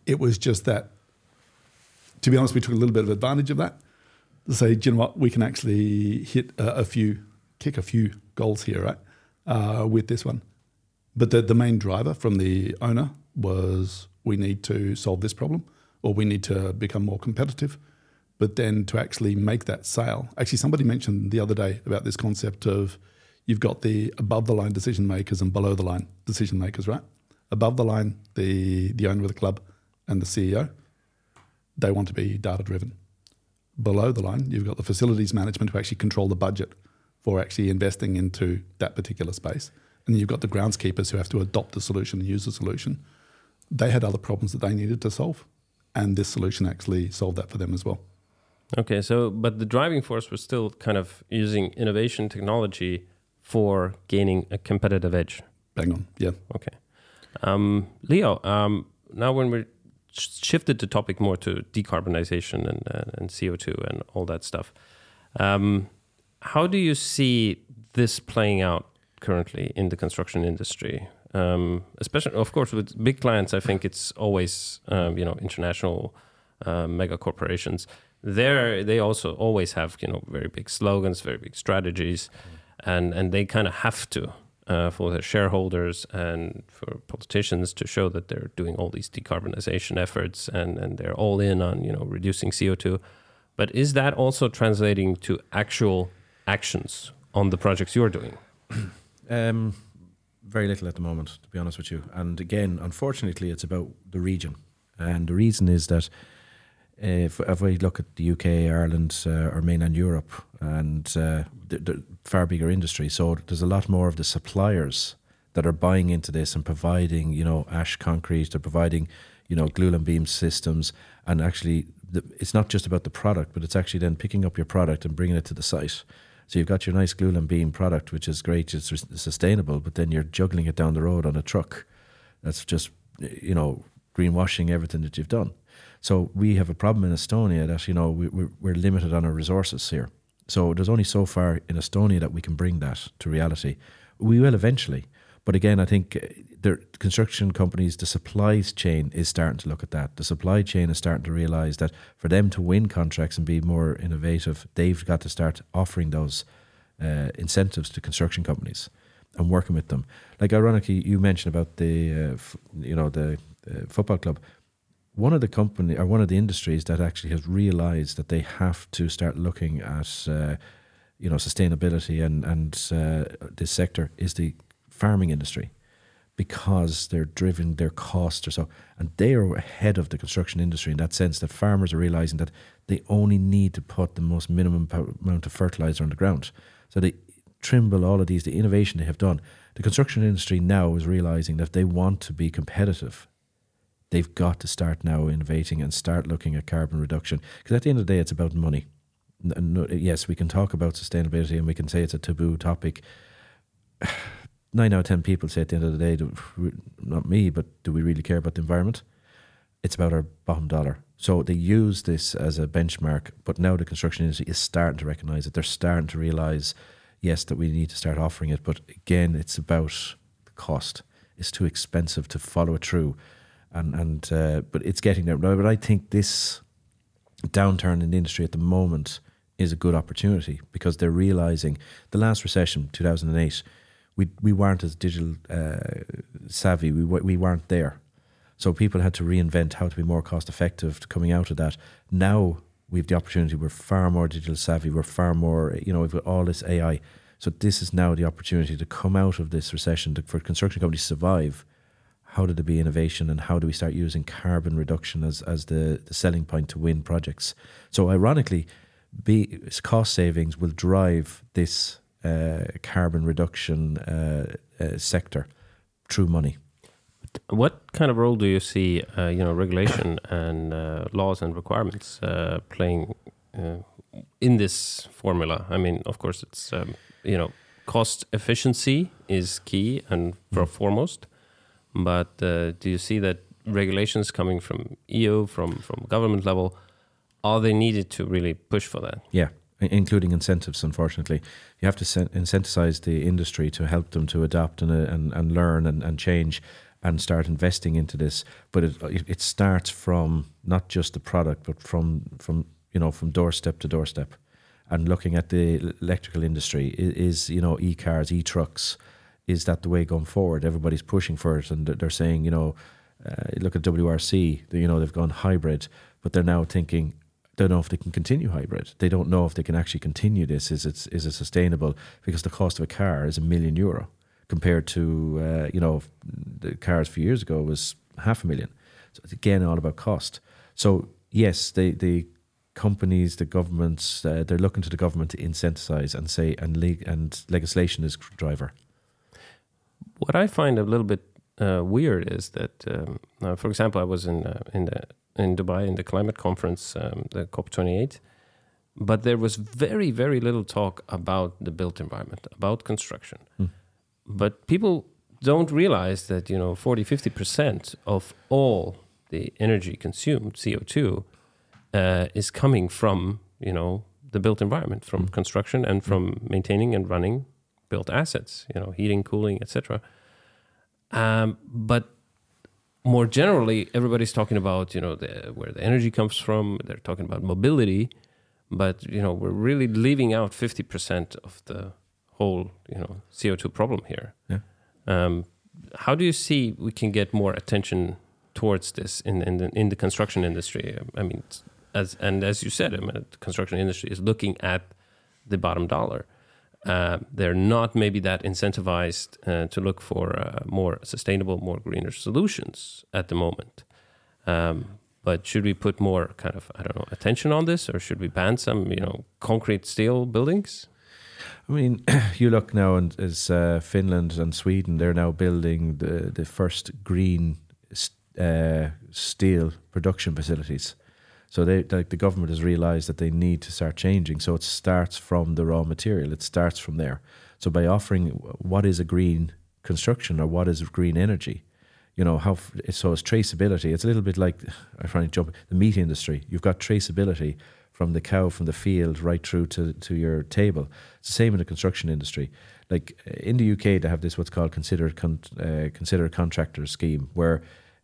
It was just that, to be honest, we took a little bit of advantage of that to say, you know what, we can actually hit a, a few, kick a few goals here, right, uh, with this one. But the, the main driver from the owner was we need to solve this problem or we need to become more competitive. But then to actually make that sale, actually, somebody mentioned the other day about this concept of you've got the above the line decision makers and below the line decision makers, right? Above the line, the, the owner of the club and the CEO, they want to be data driven. Below the line, you've got the facilities management who actually control the budget for actually investing into that particular space. And you've got the groundskeepers who have to adopt the solution and use the solution. They had other problems that they needed to solve. And this solution actually solved that for them as well. Okay, so but the driving force was still kind of using innovation technology for gaining a competitive edge. Bang on, yeah. Okay. Um, Leo, um, now when we're shifted the topic more to decarbonization and, uh, and CO2 and all that stuff. Um, how do you see this playing out currently in the construction industry? Um, especially, of course, with big clients, I think it's always um, you know international uh, mega corporations. There, they also always have you know very big slogans, very big strategies, and and they kind of have to uh, for their shareholders and for politicians to show that they're doing all these decarbonization efforts and and they're all in on you know reducing CO two. But is that also translating to actual actions on the projects you're doing? Um, very little at the moment, to be honest with you. And again, unfortunately, it's about the region. And the reason is that if, if we look at the UK, Ireland, uh, or mainland Europe, and uh, the, the far bigger industry, so there's a lot more of the suppliers that are buying into this and providing, you know, ash concrete, they're providing, you know, glulam beam systems, and actually, the, it's not just about the product, but it's actually then picking up your product and bringing it to the site. So you've got your nice glulam beam product, which is great, it's sustainable, but then you're juggling it down the road on a truck. That's just, you know, greenwashing everything that you've done. So we have a problem in Estonia that you know we, we're limited on our resources here. So there's only so far in Estonia that we can bring that to reality. We will eventually, but again, I think uh, the construction companies, the supply chain is starting to look at that. The supply chain is starting to realize that for them to win contracts and be more innovative, they've got to start offering those uh, incentives to construction companies and working with them. Like ironically, you mentioned about the uh, f- you know the uh, football club one of the company or one of the industries that actually has realized that they have to start looking at uh, you know sustainability and and uh, this sector is the farming industry because they're driven their costs or so and they are ahead of the construction industry in that sense that farmers are realizing that they only need to put the most minimum amount of fertilizer on the ground. So they trimble all of these the innovation they have done. The construction industry now is realizing that they want to be competitive they've got to start now innovating and start looking at carbon reduction. Because at the end of the day, it's about money. No, yes, we can talk about sustainability and we can say it's a taboo topic. Nine out of 10 people say at the end of the day, not me, but do we really care about the environment? It's about our bottom dollar. So they use this as a benchmark, but now the construction industry is starting to recognize it. They're starting to realize, yes, that we need to start offering it. But again, it's about the cost. It's too expensive to follow it through and and uh, but it's getting there. But I think this downturn in the industry at the moment is a good opportunity because they're realizing the last recession, two thousand and eight, we we weren't as digital uh, savvy. We we weren't there, so people had to reinvent how to be more cost effective. Coming out of that, now we have the opportunity. We're far more digital savvy. We're far more, you know, we've got all this AI. So this is now the opportunity to come out of this recession to, for construction companies to survive how did there be innovation and how do we start using carbon reduction as, as the, the selling point to win projects? So, ironically, be, cost savings will drive this uh, carbon reduction uh, uh, sector through money. What kind of role do you see, uh, you know, regulation and uh, laws and requirements uh, playing in this formula? I mean, of course, it's um, you know, cost efficiency is key and mm. foremost but uh, do you see that regulations coming from EU, from from government level, are they needed to really push for that? Yeah, including incentives. Unfortunately, you have to incentivize the industry to help them to adapt and uh, and, and learn and, and change and start investing into this. But it it starts from not just the product, but from from you know from doorstep to doorstep, and looking at the electrical industry is you know e cars, e trucks is that the way going forward? Everybody's pushing for it, and they're saying, you know, uh, look at WRC, you know, they've gone hybrid, but they're now thinking, don't know if they can continue hybrid. They don't know if they can actually continue this. Is it is it sustainable? Because the cost of a car is a million euro compared to uh, you know the cars a few years ago was half a million. So it's again all about cost. So yes, the the companies, the governments, uh, they're looking to the government to incentivize and say and leg- and legislation is driver what I find a little bit uh, weird is that, um, uh, for example, I was in uh, in the in Dubai in the climate conference, um, the COP twenty eight, but there was very very little talk about the built environment, about construction. Mm. But people don't realize that you know 40 50 percent of all the energy consumed CO2 uh, is coming from you know the built environment, from construction and from maintaining and running built assets, you know, heating, cooling, etc. Um, but more generally, everybody's talking about you know the, where the energy comes from. They're talking about mobility, but you know we're really leaving out fifty percent of the whole you know CO two problem here. Yeah. Um, how do you see we can get more attention towards this in in the, in the construction industry? I mean, as and as you said, I mean, the construction industry is looking at the bottom dollar. Uh, they're not maybe that incentivized uh, to look for uh, more sustainable, more greener solutions at the moment. Um, but should we put more kind of I don't know attention on this, or should we ban some you know concrete steel buildings? I mean, you look now and as uh, Finland and Sweden, they're now building the the first green uh, steel production facilities. So they like the government has realised that they need to start changing. So it starts from the raw material. It starts from there. So by offering what is a green construction or what is green energy, you know how so it's traceability. It's a little bit like I find jump the meat industry. You've got traceability from the cow from the field right through to, to your table. It's the same in the construction industry. Like in the UK, they have this what's called considered con, uh, consider contractor scheme, where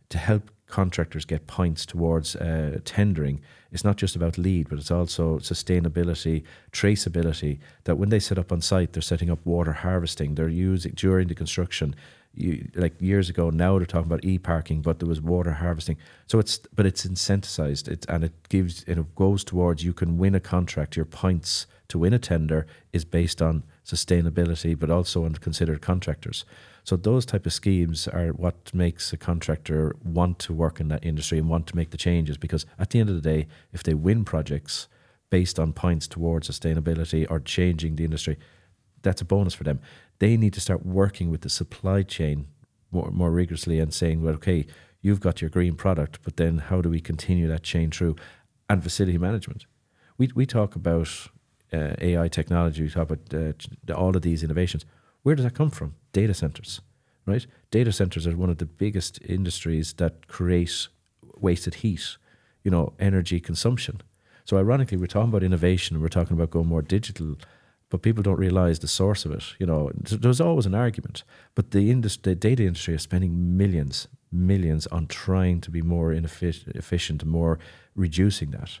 to help contractors get points towards uh, tendering, it's not just about LEED, but it's also sustainability, traceability. That when they set up on site, they're setting up water harvesting. They're using during the construction. You, like years ago, now they're talking about e-parking, but there was water harvesting. So it's but it's incentivized, it and it gives and it goes towards you can win a contract. Your points to win a tender is based on sustainability, but also on considered contractors. So those type of schemes are what makes a contractor want to work in that industry and want to make the changes because at the end of the day, if they win projects based on points towards sustainability or changing the industry, that's a bonus for them. They need to start working with the supply chain more, more rigorously and saying, well, okay, you've got your green product, but then how do we continue that chain through? And facility management. We, we talk about uh, AI technology, we talk about uh, all of these innovations. Where does that come from? Data centers, right? Data centers are one of the biggest industries that create wasted heat, you know, energy consumption. So ironically, we're talking about innovation, we're talking about going more digital, but people don't realize the source of it. You know, there's always an argument, but the industry, the data industry is spending millions, millions on trying to be more efficient and more reducing that,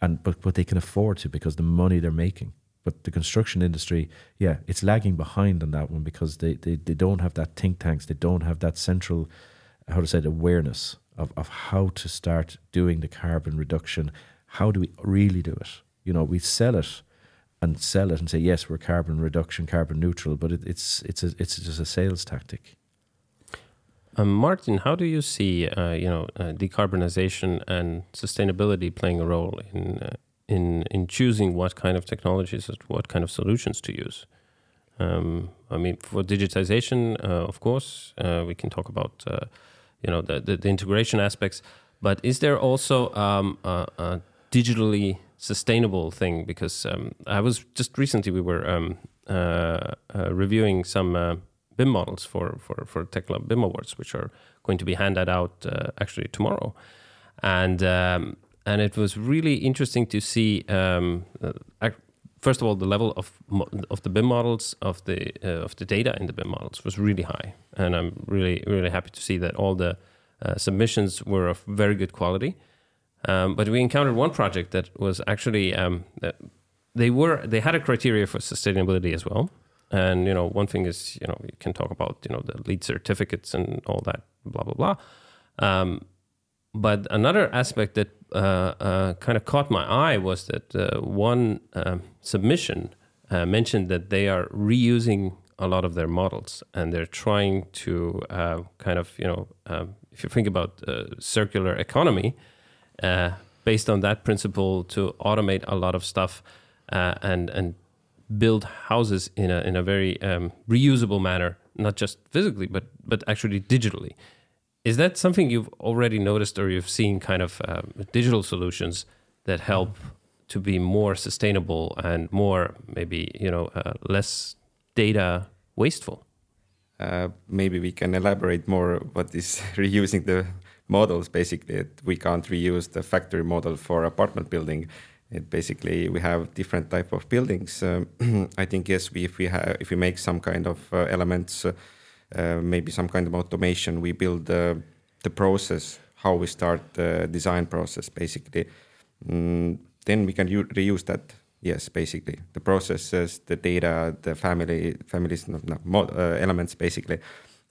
and but but they can afford to because the money they're making. But the construction industry, yeah, it's lagging behind on that one because they, they, they don't have that think tanks, they don't have that central, how to say, it, awareness of, of how to start doing the carbon reduction. How do we really do it? You know, we sell it and sell it and say yes, we're carbon reduction, carbon neutral, but it, it's it's a, it's just a sales tactic. Um, Martin, how do you see uh, you know uh, decarbonization and sustainability playing a role in uh, in in choosing what kind of technologies, and what kind of solutions to use. Um, I mean, for digitization, uh, of course, uh, we can talk about uh, you know the, the, the integration aspects. But is there also um, a, a, digitally sustainable thing? Because um, I was just recently we were um, uh, uh, reviewing some uh, BIM models for for for TechLab BIM Awards, which are going to be handed out actually tomorrow, and um, and it was really interesting to see. Um, uh, first of all, the level of of the BIM models of the uh, of the data in the BIM models was really high, and I'm really really happy to see that all the uh, submissions were of very good quality. Um, but we encountered one project that was actually um, they were they had a criteria for sustainability as well, and you know one thing is you know you can talk about you know the LEED certificates and all that blah blah blah. Um, but another aspect that uh, uh, kind of caught my eye was that uh, one um, submission uh, mentioned that they are reusing a lot of their models and they're trying to uh, kind of, you know, um, if you think about circular economy, based on that principle, to automate a lot of stuff and and build houses in a in a very um, reusable manner, not just physically but but actually digitally. Is that something you've already noticed or you've seen kind of uh, digital solutions that help to be more sustainable and more maybe you know uh, less data wasteful? Uh, maybe we can elaborate more what is reusing the models. Basically, we can't reuse the factory model for apartment building. It basically we have different type of buildings. Um, I think yes, we, if we have if we make some kind of uh, elements, uh, uh, maybe some kind of automation, we build the process how we start the design process basically. Mm, then we can reuse that. Yes, basically the processes, the data, the family families, no, no, uh, elements basically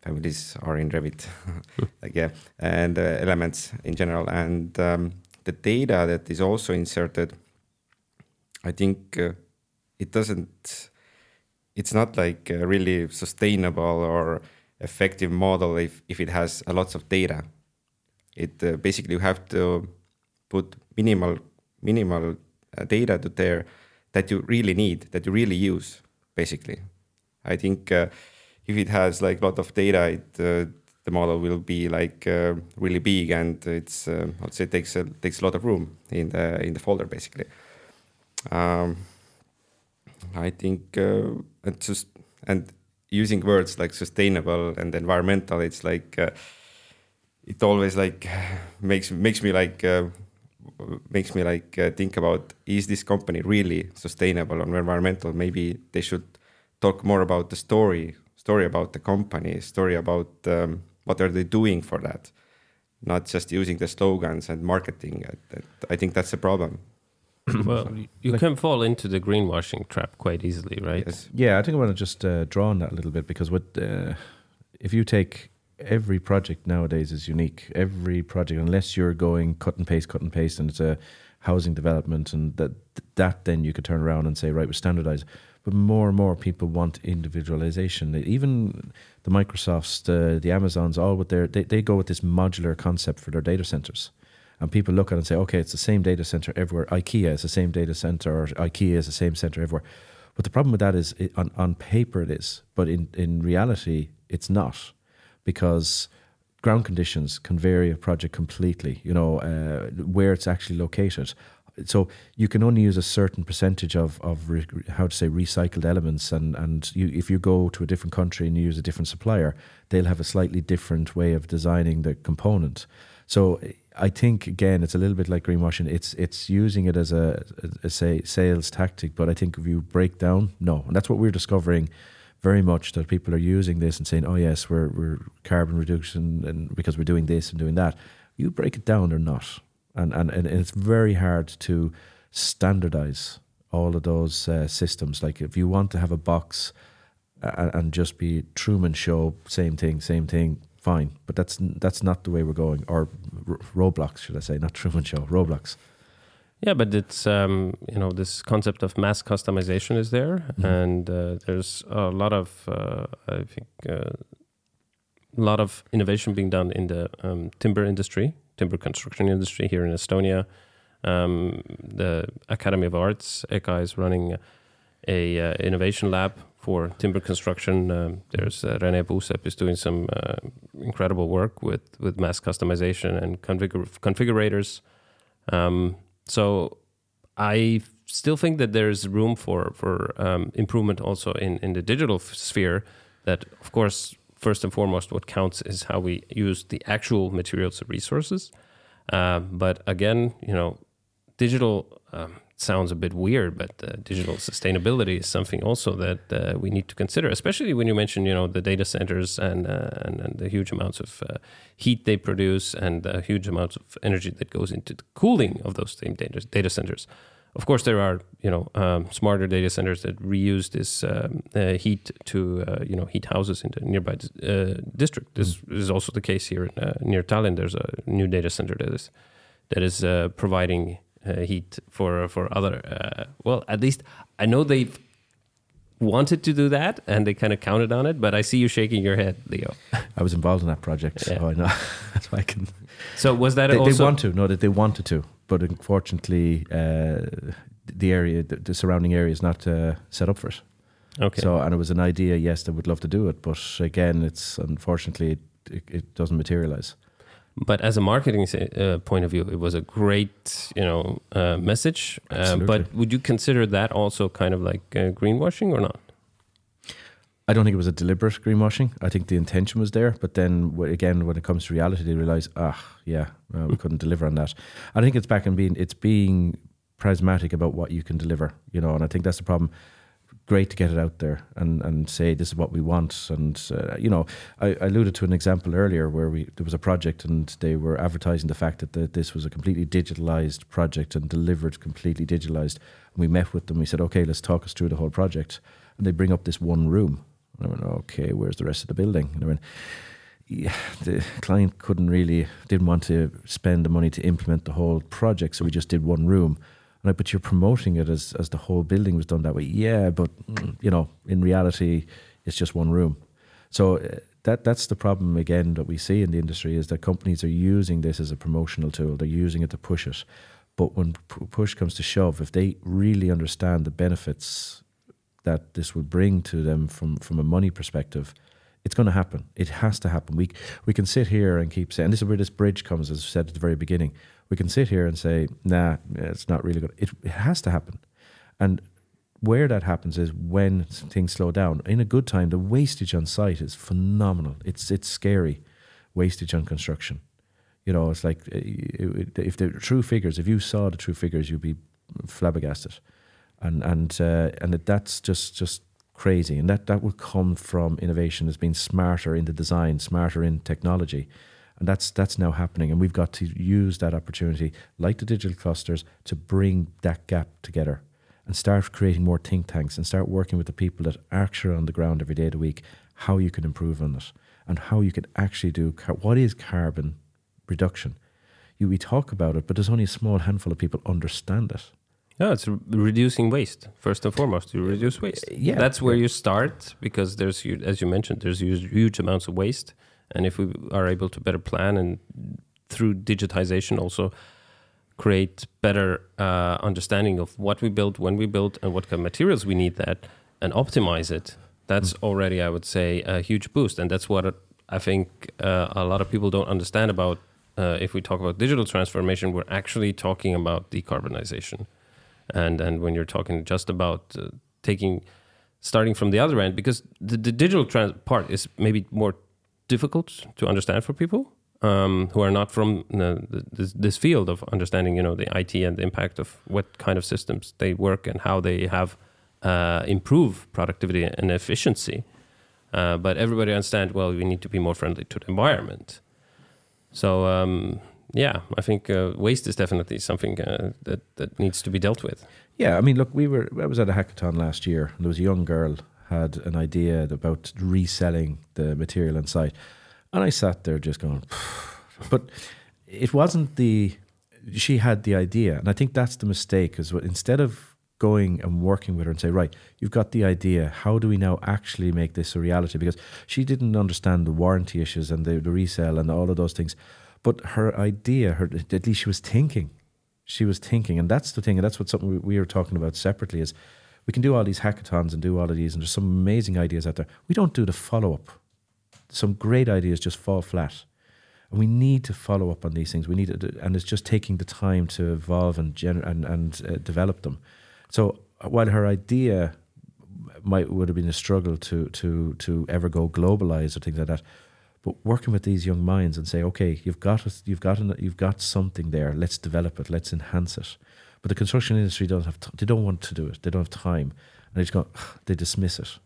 families are in Revit, like yeah, and uh, elements in general, and um, the data that is also inserted. I think uh, it doesn't. It's not like a really sustainable or effective model if if it has a lots of data. It uh, basically you have to put minimal minimal uh, data to there that you really need that you really use basically. I think uh, if it has like a lot of data, it, uh, the model will be like uh, really big and it's uh, I'd say takes a, takes a lot of room in the in the folder basically. Um, I think uh, and just and using words like sustainable and environmental, it's like uh, it always like makes makes me like uh, makes me like uh, think about is this company really sustainable or environmental? Maybe they should talk more about the story story about the company, story about um, what are they doing for that, not just using the slogans and marketing. I think that's a problem. well, you like, can fall into the greenwashing trap quite easily, right? Yes. Yeah, I think I want to just uh, draw on that a little bit because what uh, if you take every project nowadays is unique. Every project, unless you're going cut and paste, cut and paste, and it's a housing development, and that that then you could turn around and say, right, we standardize but more and more people want individualization. Even the Microsofts, the, the Amazons, all with their they, they go with this modular concept for their data centers. And people look at it and say, okay, it's the same data center everywhere. IKEA is the same data center, or IKEA is the same center everywhere. But the problem with that is, it, on, on paper it is, but in, in reality, it's not because ground conditions can vary a project completely, you know, uh, where it's actually located so you can only use a certain percentage of of re, how to say recycled elements, and and you, if you go to a different country and you use a different supplier, they'll have a slightly different way of designing the component. So I think again, it's a little bit like greenwashing. It's it's using it as a, a, a say sales tactic, but I think if you break down, no, and that's what we're discovering very much that people are using this and saying, "Oh yes, we're we're carbon reduction and because we're doing this and doing that." You break it down or not, and, and, and it's very hard to standardize all of those uh, systems. Like if you want to have a box and, and just be Truman Show, same thing, same thing, fine. But that's that's not the way we're going. Or R- Roblox, should I say, not Truman Show, Roblox. Yeah, but it's um, you know this concept of mass customization is there, mm-hmm. and uh, there's a lot of uh, I think uh, a lot of innovation being done in the um, timber industry timber construction industry here in Estonia. Um, the Academy of Arts, EKA, is running a uh, innovation lab for timber construction. Um, there's uh, Renee Puusepp is doing some uh, incredible work with with mass customization and configurators. Um, so I still think that there's room for for um, improvement also in in the digital sphere. That of course first and foremost, what counts is how we use the actual materials and resources. Uh, but again, you know, digital um, sounds a bit weird, but uh, digital sustainability is something also that uh, we need to consider, especially when you mention, you know, the data centers and uh, and, and, the huge amounts of uh, heat they produce and the huge amounts of energy that goes into the cooling of those same data, data centers. Of course, there are you know um, smarter data centers that reuse this um, uh, heat to uh, you know heat houses in the nearby uh, district. This mm. is also the case here in, uh, near Tallinn. There's a new data center that is that is uh, providing heat for for other. well, at least I know they've wanted to do that and they kind of counted on it. But I see you shaking your head, Leo. I was involved in that project, yeah. so I know that's why I can. So was that they, also? They want to no, that they wanted to but unfortunately, uh, the area, the, the, surrounding area, is not uh, set up for it. Okay. So, and it was an idea. Yes, they would love to do it, but again, it's unfortunately it, it doesn't materialize. But as a marketing uh, point of view, it was a great, you know, uh, message. Uh, but would you consider that also kind of like uh, greenwashing or not? I don't think it was a deliberate greenwashing. I think the intention was there, but then again, when it comes to reality, they realize, ah, yeah, uh, we couldn't deliver on that. I think it's back in being it's being prismatic about what you can deliver, you know, and I think that's the problem. Great to get it out there and, and say this is what we want, and uh, you know, I, I alluded to an example earlier where we there was a project and they were advertising the fact that the, this was a completely digitalized project and delivered completely digitalized. And we met with them. We said, okay, let's talk us through the whole project, and they bring up this one room. And I went, okay, where's the rest of the building? And I went, yeah, the client couldn't really, didn't want to spend the money to implement the whole project, so we just did one room. But you're promoting it as, as the whole building was done that way. Yeah, but mm, you know, in reality, it's just one room. So uh, that that's the problem again that we see in the industry is that companies are using this as a promotional tool. They're using it to push it. But when push comes to shove, if they really understand the benefits that this will bring to them from from a money perspective, it's going to happen. It has to happen. We we can sit here and keep saying, this is where this bridge comes, as I said at the very beginning. We can sit here and say, nah, it's not really good. It, it has to happen. And where that happens is when things slow down. In a good time, the wastage on site is phenomenal. It's it's scary, wastage on construction. You know, it's like uh, if the true figures, if you saw the true figures, you'd be flabbergasted, and and uh, and that's just just crazy. And that that will come from innovation as being smarter in the design, smarter in technology, and that's that's now happening. And we've got to use that opportunity, like the digital clusters, to bring that gap together and start creating more think tanks and start working with the people that are actually on the ground every day of the week, how you can improve on it and how you can actually do car- what is carbon reduction. You, we talk about it, but there's only a small handful of people understand it. Yeah, it's reducing waste first and foremost. You reduce waste. Yeah, that's where you start because there's, as you mentioned, there's huge, huge amounts of waste, and if we are able to better plan and through digitization also create better uh, understanding of what we build, when we build, and what kind of materials we need that, and optimize it. That's already, I would say, a huge boost, and that's what I think uh, a lot of people don't understand about. Uh, if we talk about digital transformation, we're actually talking about decarbonization, and and when you're talking just about uh, taking, starting from the other end, because the, the digital trans- part is maybe more difficult to understand for people um, who are not from this, this field of understanding, you know, the IT and the impact of what kind of systems they work and how they have uh, productivity and efficiency. Uh, but everybody understand. Well, we need to be more friendly to the environment. So um, yeah, I think uh, waste is definitely something uh, that that needs to be dealt with. Yeah, I mean, look, we were. I was at a hackathon last year, and there was a young girl had an idea about reselling the material on site, and I sat there just going, but it wasn't the. She had the idea, and I think that's the mistake. Is what instead of going and working with her and say, right, you've got the idea. How do we now actually make this a reality? Because she didn't understand the warranty issues and the, the resale and all of those things. But her idea, her at least she was thinking. She was thinking, and that's the thing, and that's what something we, we were talking about separately is we can do all these hackathons and do all of these, and there's some amazing ideas out there. We don't do the follow up. Some great ideas just fall flat. And we need to follow up on these things. We need to, and it's just taking the time to evolve and gener- and, and uh, develop them. So while her idea might would have been a struggle to to to ever go globalized or things like that, but working with these young minds and say, okay, you've got a, you've got an, you've got something there. Let's develop it. Let's enhance it. But the construction industry don't have t- they don't want to do it. They don't have time, and they just go they dismiss it.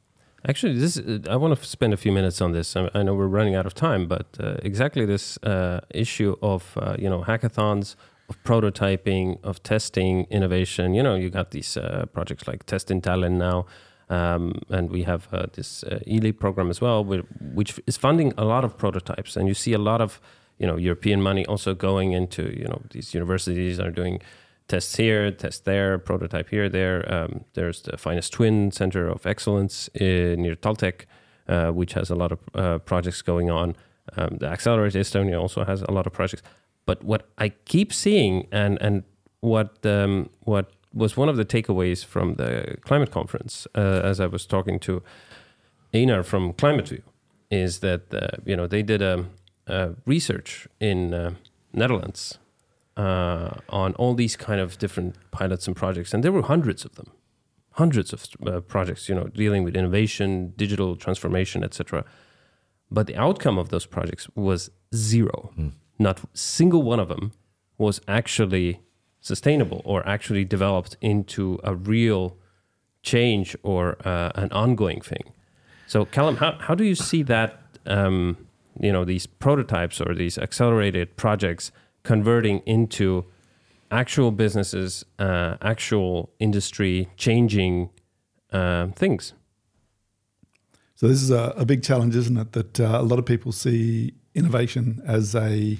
Actually, this uh, I want to spend a few minutes on this. I, I know we're running out of time, but uh, exactly this uh, issue of uh, you know hackathons, of prototyping, of testing, innovation. You know, you got these uh, projects like Test in Tallinn now, um, and we have uh, this uh, ELEAP program as well, which is funding a lot of prototypes. And you see a lot of you know European money also going into you know these universities are doing tests here, tests there, prototype here, there. Um, there's the Finest Twin Center of Excellence in, near Taltech, uh, which has a lot of uh, projects going on. Um, the Accelerator Estonia also has a lot of projects. But what I keep seeing, and and what um, what was one of the takeaways from the climate conference, uh, as I was talking to Einar from ClimateView, is that uh, you know they did a, a research in uh, Netherlands uh, on all these kind of different pilots and projects, and there were hundreds of them, hundreds of uh, projects, you know, dealing with innovation, digital transformation, etc. But the outcome of those projects was zero. Not single one of them was actually sustainable or actually developed into a real change or uh, an ongoing thing. So, Calum, how, how do you see that? Um, you know, these prototypes or these accelerated projects converting into actual businesses, uh, actual industry changing uh, things. So this is a, a big challenge, isn't it? That uh, a lot of people see innovation as a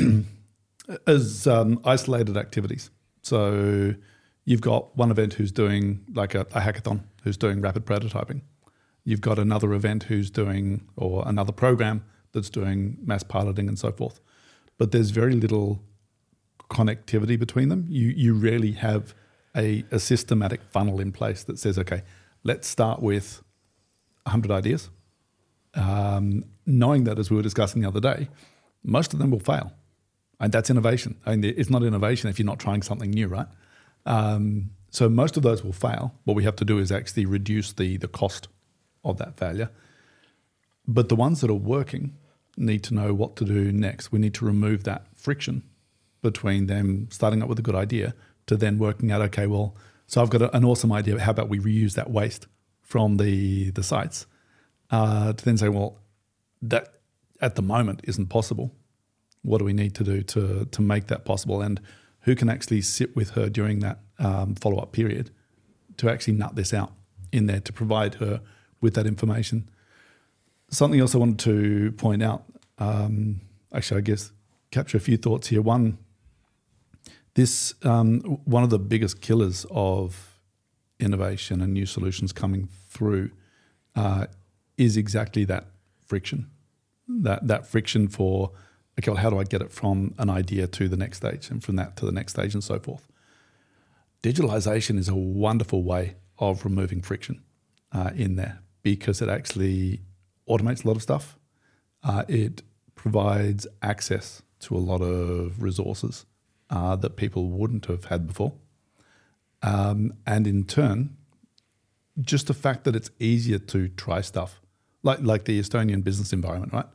as um, isolated activities. So you've got one event who's doing like a, a hackathon, who's doing rapid prototyping. You've got another event who's doing, or another program that's doing mass piloting and so forth. But there's very little connectivity between them. You you rarely have a, a systematic funnel in place that says, okay, let's start with 100 ideas. Um, knowing that, as we were discussing the other day, most of them will fail. And that's innovation. I mean, it's not innovation if you're not trying something new, right? Um, so most of those will fail. What we have to do is actually reduce the, the cost of that failure. But the ones that are working need to know what to do next. We need to remove that friction between them starting up with a good idea to then working out, okay, well, so I've got a, an awesome idea. How about we reuse that waste from the the sites? Uh, to then say, well, that at the moment isn't possible. What do we need to do to to make that possible? And who can actually sit with her during that um, follow up period to actually nut this out in there to provide her with that information? Something else I wanted to point out. Um, actually, I guess capture a few thoughts here. One, this um, one of the biggest killers of innovation and new solutions coming through uh, is exactly that friction. That that friction for okay, well, how do I get it from an idea to the next stage, and from that to the next stage, and so forth. Digitalization is a wonderful way of removing friction uh, in there because it actually automates a lot of stuff. Uh, it provides access to a lot of resources uh, that people wouldn't have had before. Um, and in turn, just the fact that it's easier to try stuff, like like the Estonian business environment, right?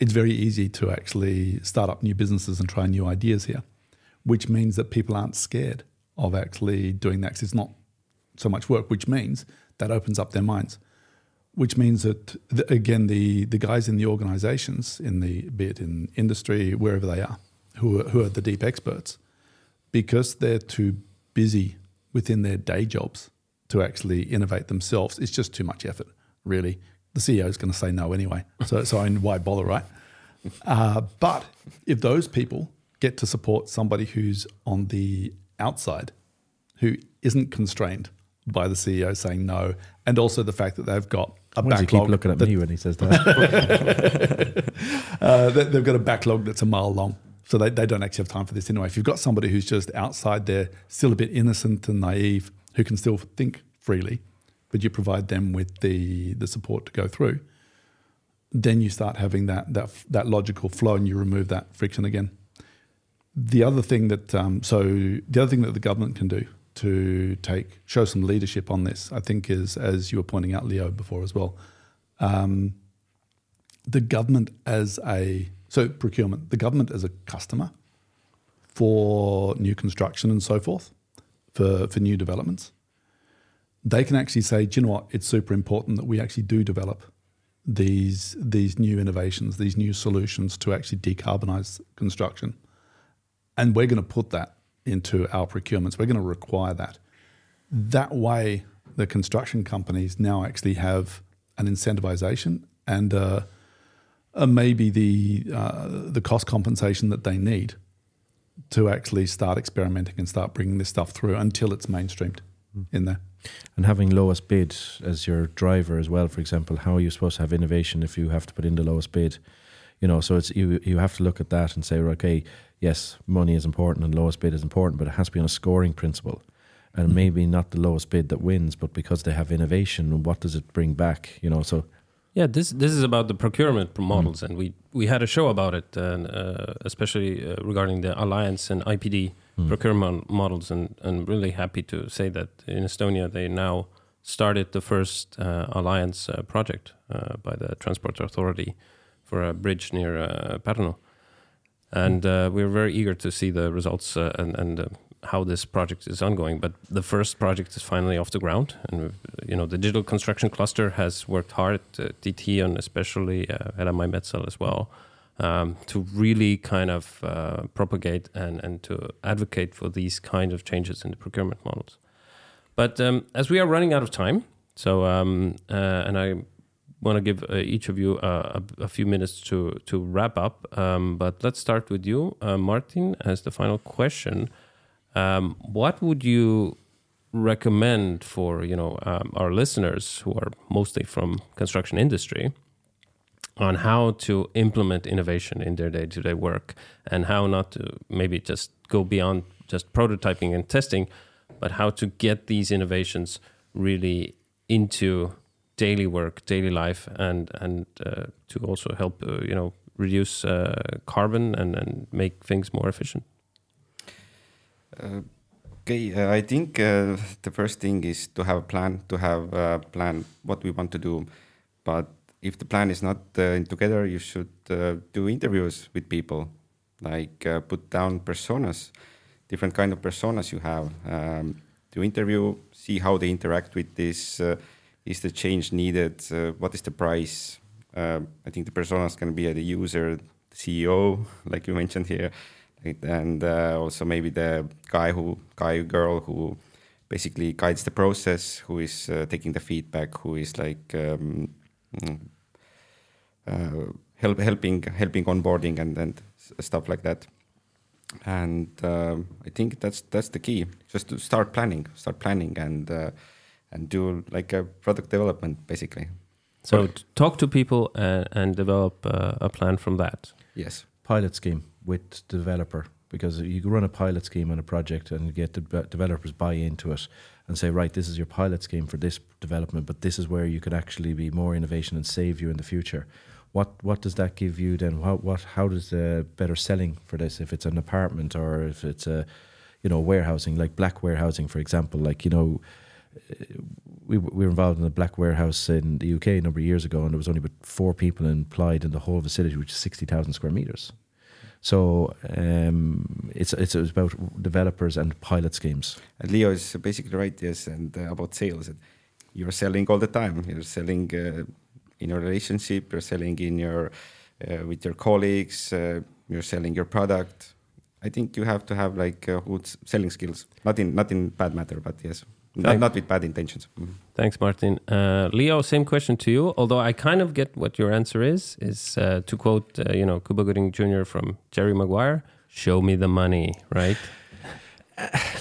It's very easy to actually start up new businesses and try new ideas here, which means that people aren't scared of actually doing that because it's not so much work, which means that opens up their minds. Which means that the, again, the the guys in the organisations, in the be it in industry, wherever they are, who are, who are the deep experts, because they're too busy within their day jobs to actually innovate themselves. It's just too much effort, really. The CEO is going to say no anyway. So, so why bother, right? Uh, but if those people get to support somebody who's on the outside, who isn't constrained by the CEO saying no, and also the fact that they've got a Why does he keep looking at that- me when he says that? uh, they- they've got a backlog that's a mile long. So they, they don't actually have time for this anyway. If you've got somebody who's just outside there, still a bit innocent and naive, who can still think freely, but you provide them with the, the support to go through, then you start having that, that, that logical flow and you remove that friction again. The other thing that, um, so the other thing that the government can do to take, show some leadership on this, I think is, as you were pointing out, Leo, before as well, um, the government as a so procurement, the government as a customer for new construction and so forth, for for new developments, they can actually say, do you know what? It's super important that we actually do develop these these new innovations, these new solutions to actually decarbonize construction, and we're going to put that into our procurements. We're going to require that. That way, the construction companies now actually have an incentivization and. Uh, uh, maybe the uh, the cost compensation that they need to actually start experimenting and start bringing this stuff through until it's mainstreamed in there. and having lowest bid as your driver as well, for example, how are you supposed to have innovation if you have to put in the lowest bid? You know, so it's you you have to look at that and say, okay, yes, money is important and lowest bid is important, but it has to be on a scoring principle. And maybe not the lowest bid that wins, but because they have innovation, and what does it bring back? You know, so Yeah, this this is about the procurement models, and we we had a show about it, and uh, especially uh, regarding the alliance and IPD procurement models, and and really happy to say that in Estonia they now started the first uh, alliance uh, project uh, by the transport authority for a bridge near uh, Pärnu, and uh, we're very eager to see the results uh, and and. Uh, how this project is ongoing, but the first project is finally off the ground, and you know the digital construction cluster has worked hard, uh, DT and especially uh, my Metzal as well, um, to really kind of uh, propagate and, and to advocate for these kind of changes in the procurement models. But um, as we are running out of time, so um, uh, and I want to give uh, each of you uh, a, a few minutes to to wrap up. Um, but let's start with you, uh, Martin, as the final question. Um, what would you recommend for you know um, our listeners who are mostly from construction industry on how to implement innovation in their day-to-day work and how not to maybe just go beyond just prototyping and testing but how to get these innovations really into daily work daily life and and uh, to also help uh, you know reduce uh, carbon and, and make things more efficient Uh, okay, uh, I think the first thing is to have a plan, to have a plan what we want to do. But if the plan is not together, you should do interviews with people, like put down personas, different kind of personas you have. Um, to interview, see how they interact with this. Is the change needed? Uh, what is the price? Uh, I think the personas can be the user, the CEO, like you mentioned here, and uh, also maybe the guy who guy girl who basically guides the process who is uh, taking the feedback who is like um, mm, uh, help, helping helping onboarding and and stuff like that and um, i think that's that's the key just to start planning start planning and uh, and do like a product development basically so t- talk to people and, and develop uh, a plan from that yes pilot scheme with the developer because you run a pilot scheme on a project and get the developers buy into it and say, right, this is your pilot scheme for this development, but this is where you could actually be more innovation and save you in the future. What what does that give you then? How what how does the better selling for this? If it's an apartment or if it's a you know warehousing like black warehousing, for example, like you know we, we were involved in a black warehouse in the UK a number of years ago, and there was only about four people employed in the whole facility, which is sixty thousand square meters. So um, it's it's about developers and pilot schemes. And Leo is basically right, yes, and uh, about sales. You're selling all the time. You're selling uh, in your relationship. You're selling in your uh, with your colleagues. Uh, you're selling your product. I think you have to have like uh, good selling skills. Not in not in bad matter, but yes, not, not with bad intentions. Mhm. Thanks, Martin. Uh, Leo, same question to you. Although I kind of get what your answer is. Is uh, to quote, uh, you know, Cuba Gooding Jr. from Jerry Maguire: "Show me the money." Right?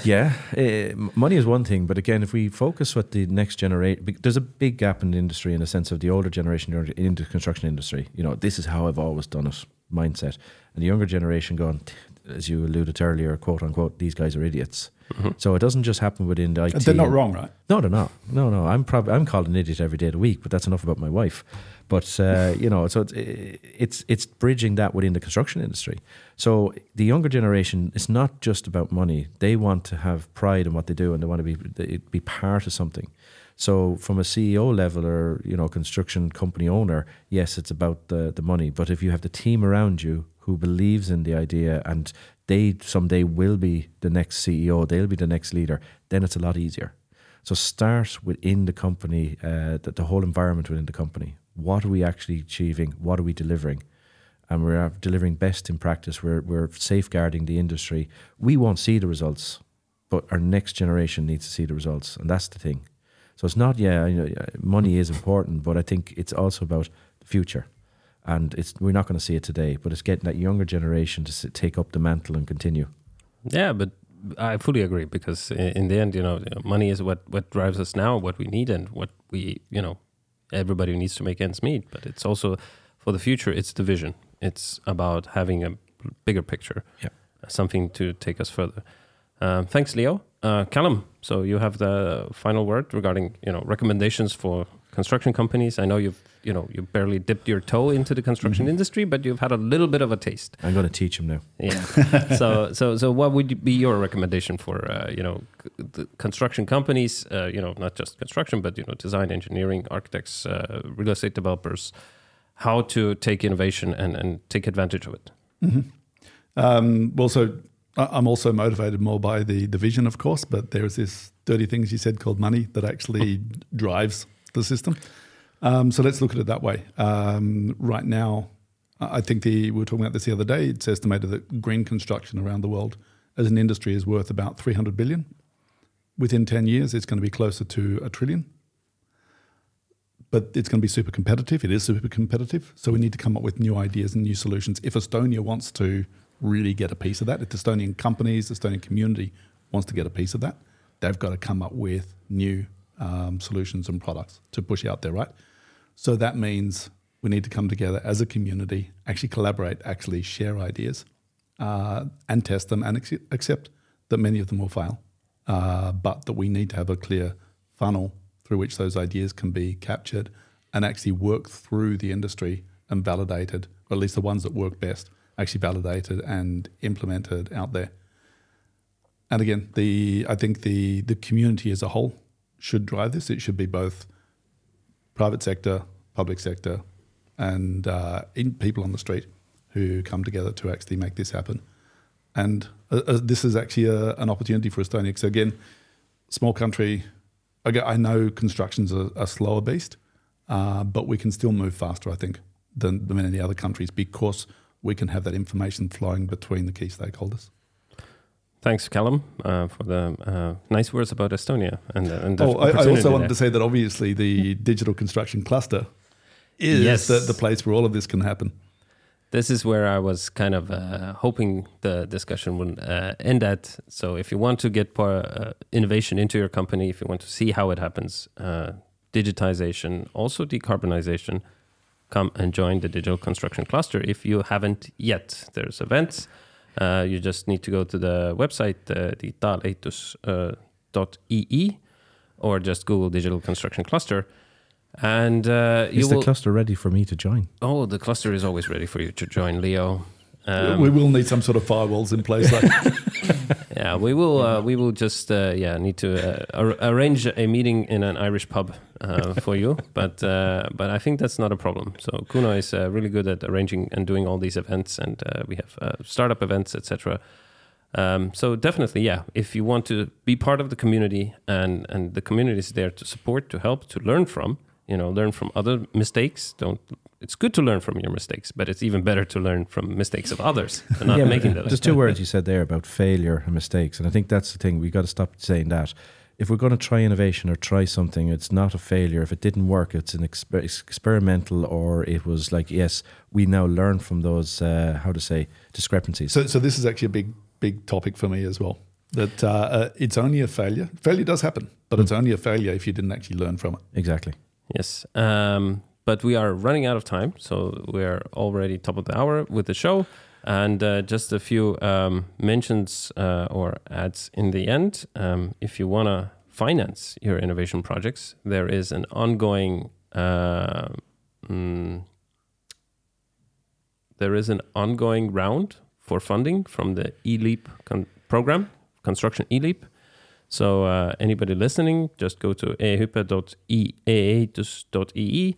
Yeah, uh, money is one thing, but again, if we focus what the next generation, there's a big gap in the industry in the sense of the older generation in the construction industry. You know, this is how I've always done it mindset, and the younger generation going, as you alluded to earlier, quote unquote, these guys are idiots. So it doesn't just happen within the IT. They're not wrong, right? No, they're not. No, no. I'm probably I'm called an idiot every day of the week, but that's enough about my wife. But uh, you know, so it's it's it's bridging that within the construction industry. So the younger generation, it's not just about money. They want to have pride in what they do, and they want to be be part of something. So from a CEO level or you know construction company owner, yes, it's about the the money. But if you have the team around you who believes in the idea and they someday will be the next CEO, they'll be the next leader, then it's a lot easier. So start within the company, uh, the, the whole environment within the company. What are we actually achieving? What are we delivering? And we're delivering best in practice. We're, we're safeguarding the industry. We won't see the results, but our next generation needs to see the results. And that's the thing. So it's not, yeah, you know, money is important, but I think it's also about the future. And it's we're not going to see it today, but it's getting that younger generation to s- take up the mantle and continue. Yeah, but I fully agree because in the end, you know, money is what what drives us now, what we need, and what we, you know, everybody needs to make ends meet. But it's also for the future. It's the vision. It's about having a bigger picture, Yeah. something to take us further. Um, thanks, Leo. Uh, Calum, so you have the final word regarding you know recommendations for construction companies. I know you've you know you barely dipped your toe into the construction Mm-hmm. industry, but you've had a little bit of a taste. I'm going to teach him now. Yeah. so so so what would be your recommendation for uh, you know the construction companies? Uh, you know, not just construction, but you know, design, engineering, architects, uh, real estate developers. How to take innovation and and take advantage of it. Um, well, so I'm also motivated more by the, the vision, of course, but there's this dirty things you said called money that actually drives the system. Um, so let's look at it that way. Um, right now, I think the we were talking about this the other day. It's estimated that green construction around the world as an industry is worth about 300 billion. Within 10 years, it's going to be closer to a trillion. But it's going to be super competitive. It is super competitive. So we need to come up with new ideas and new solutions. If Estonia wants to really get a piece of that, if the Estonian companies, Estonian community wants to get a piece of that, they've got to come up with new um, solutions and products to push out there, right? So that means we need to come together as a community, actually collaborate, actually share ideas, uh, and test them and ac- accept that many of them will fail, uh, but that we need to have a clear funnel through which those ideas can be captured and actually work through the industry and validated, or at least the ones that work best, actually validated and implemented out there. And again, the I think the the community as a whole should drive this. It should be both private sector, public sector, and uh, in people on the street who come together to actually make this happen. And uh, uh, this is actually a, an opportunity for Estonia. So again, small country. I know construction's a, a slower beast, uh, but we can still move faster, I think, than, than many other countries because we can have that information flowing between the key stakeholders. Thanks, Calum, uh, for the uh, nice words about Estonia and, uh, and the Oh, I, I opportunity also wanted there. to say that obviously the digital construction cluster is Yes. the, the place where all of this can happen. this is where I was kind of uh, hoping the discussion would uh, end at. So, if you want to get par- uh, innovation into your company, if you want to see how it happens, uh, digitization, also decarbonization, come and join the digital construction cluster. If you haven't yet, there's events. Uh, you just need to go to the website, uh, digitaalehitus.ee, or just Google digital construction cluster. And uh, you Is the will. cluster ready for me to join? Oh, the cluster is always ready for you to join, Leo. Um, we will need some sort of firewalls in place. Like, yeah, we will. Uh, we will just uh, yeah need to uh, ar- arrange a meeting in an Irish pub uh, for you. But uh, but I think that's not a problem. So Kuno is uh, really good at arranging and doing all these events, and uh, we have uh, startup events, etc. Um, so definitely, yeah. If you want to be part of the community, and and the community is there to support, to help, to learn from, you know, learn from other mistakes. Don't. It's good to learn from your mistakes, but it's even better to learn from mistakes of others and not Yeah, making but those. There's two words you said there about failure and mistakes, and I think that's the thing. We got to stop saying that. If we're going to try innovation or try something, it's not a failure. If it didn't work, it's an exper- experimental, or it was like, yes, we now learn from those. Uh, how to say discrepancies. so, so this is actually a big, big topic for me as well. That uh, uh, it's only a failure. Failure does happen, but it's only a failure if you didn't actually learn from it. exactly. Yes. Um, but we are running out of time. So we're already top of the hour with the show. And uh, just a few um, mentions uh, or ads in the end. Um, if you want to finance your innovation projects, there is an ongoing. Uh, mm, there is an ongoing round for funding from the eLeap con- program, Construction eLeap. So uh, anybody listening, just go to ehype.eatus.ee.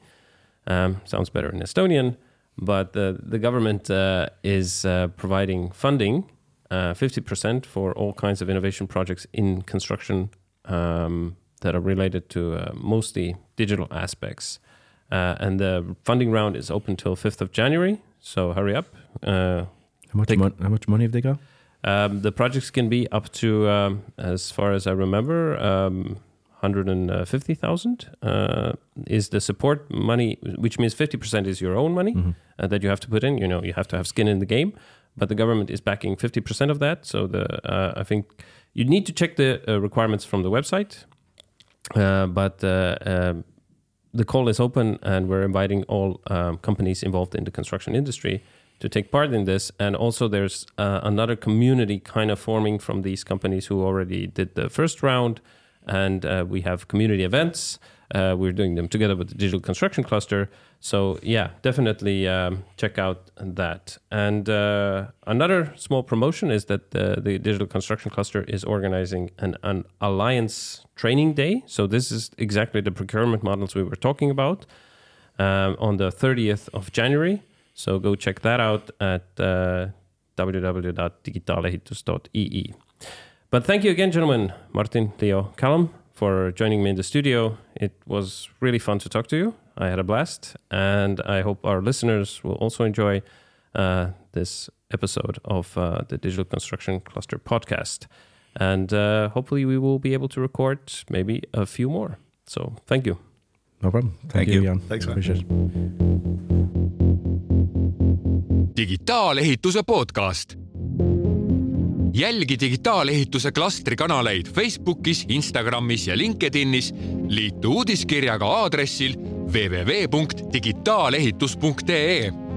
Um, sounds better in Estonian, but the the government uh, is uh, providing funding, uh, fifty percent for all kinds of innovation projects in construction um, that are related to uh, mostly digital aspects. Uh, and the funding round is open till fifth of January. So hurry up. Uh, How much? Mon- how much money have they got? um, the projects can be up to, um, as far as I remember, um, 150,000 uh, is the support money, which means 50% is your own money Mhm. uh, that you have to put in. You know, you have to have skin in the game, but the government is backing 50% of that. So the uh, I think you need to check the uh, requirements from the website, uh, but uh, um, the call is open, and we're inviting all um, companies involved in the construction industry to take part in this. And also, there's uh, another community kind of forming from these companies who already did the first round, and uh, we have community events. Uh, we're doing them together with the Digital Construction Cluster. So yeah, definitely um, check out that. And uh, another small promotion is that the, the Digital Construction Cluster is organizing an, an alliance training day. So this is exactly the procurement models we were talking about um, on the 30th of January. So go check that out at uh, www.digitaalehitus.ee. But thank you again, gentlemen, Martin, Leo, Calum, for joining me in the studio. It was really fun to talk to you. I had a blast, and I hope our listeners will also enjoy uh, this episode of uh, the Digital Construction Cluster podcast. And uh, hopefully, we will be able to record maybe a few more. So, thank you. No problem. Thank, Thank you, you. Jaan. Thanks, man. Appreciate it. digitaalehituse podcast. Jälgi digitaalehituse klastri kanaleid Facebookis, Instagramis ja LinkedInis. liitu uudiskirjaga aadressil www.digitaalehitus.ee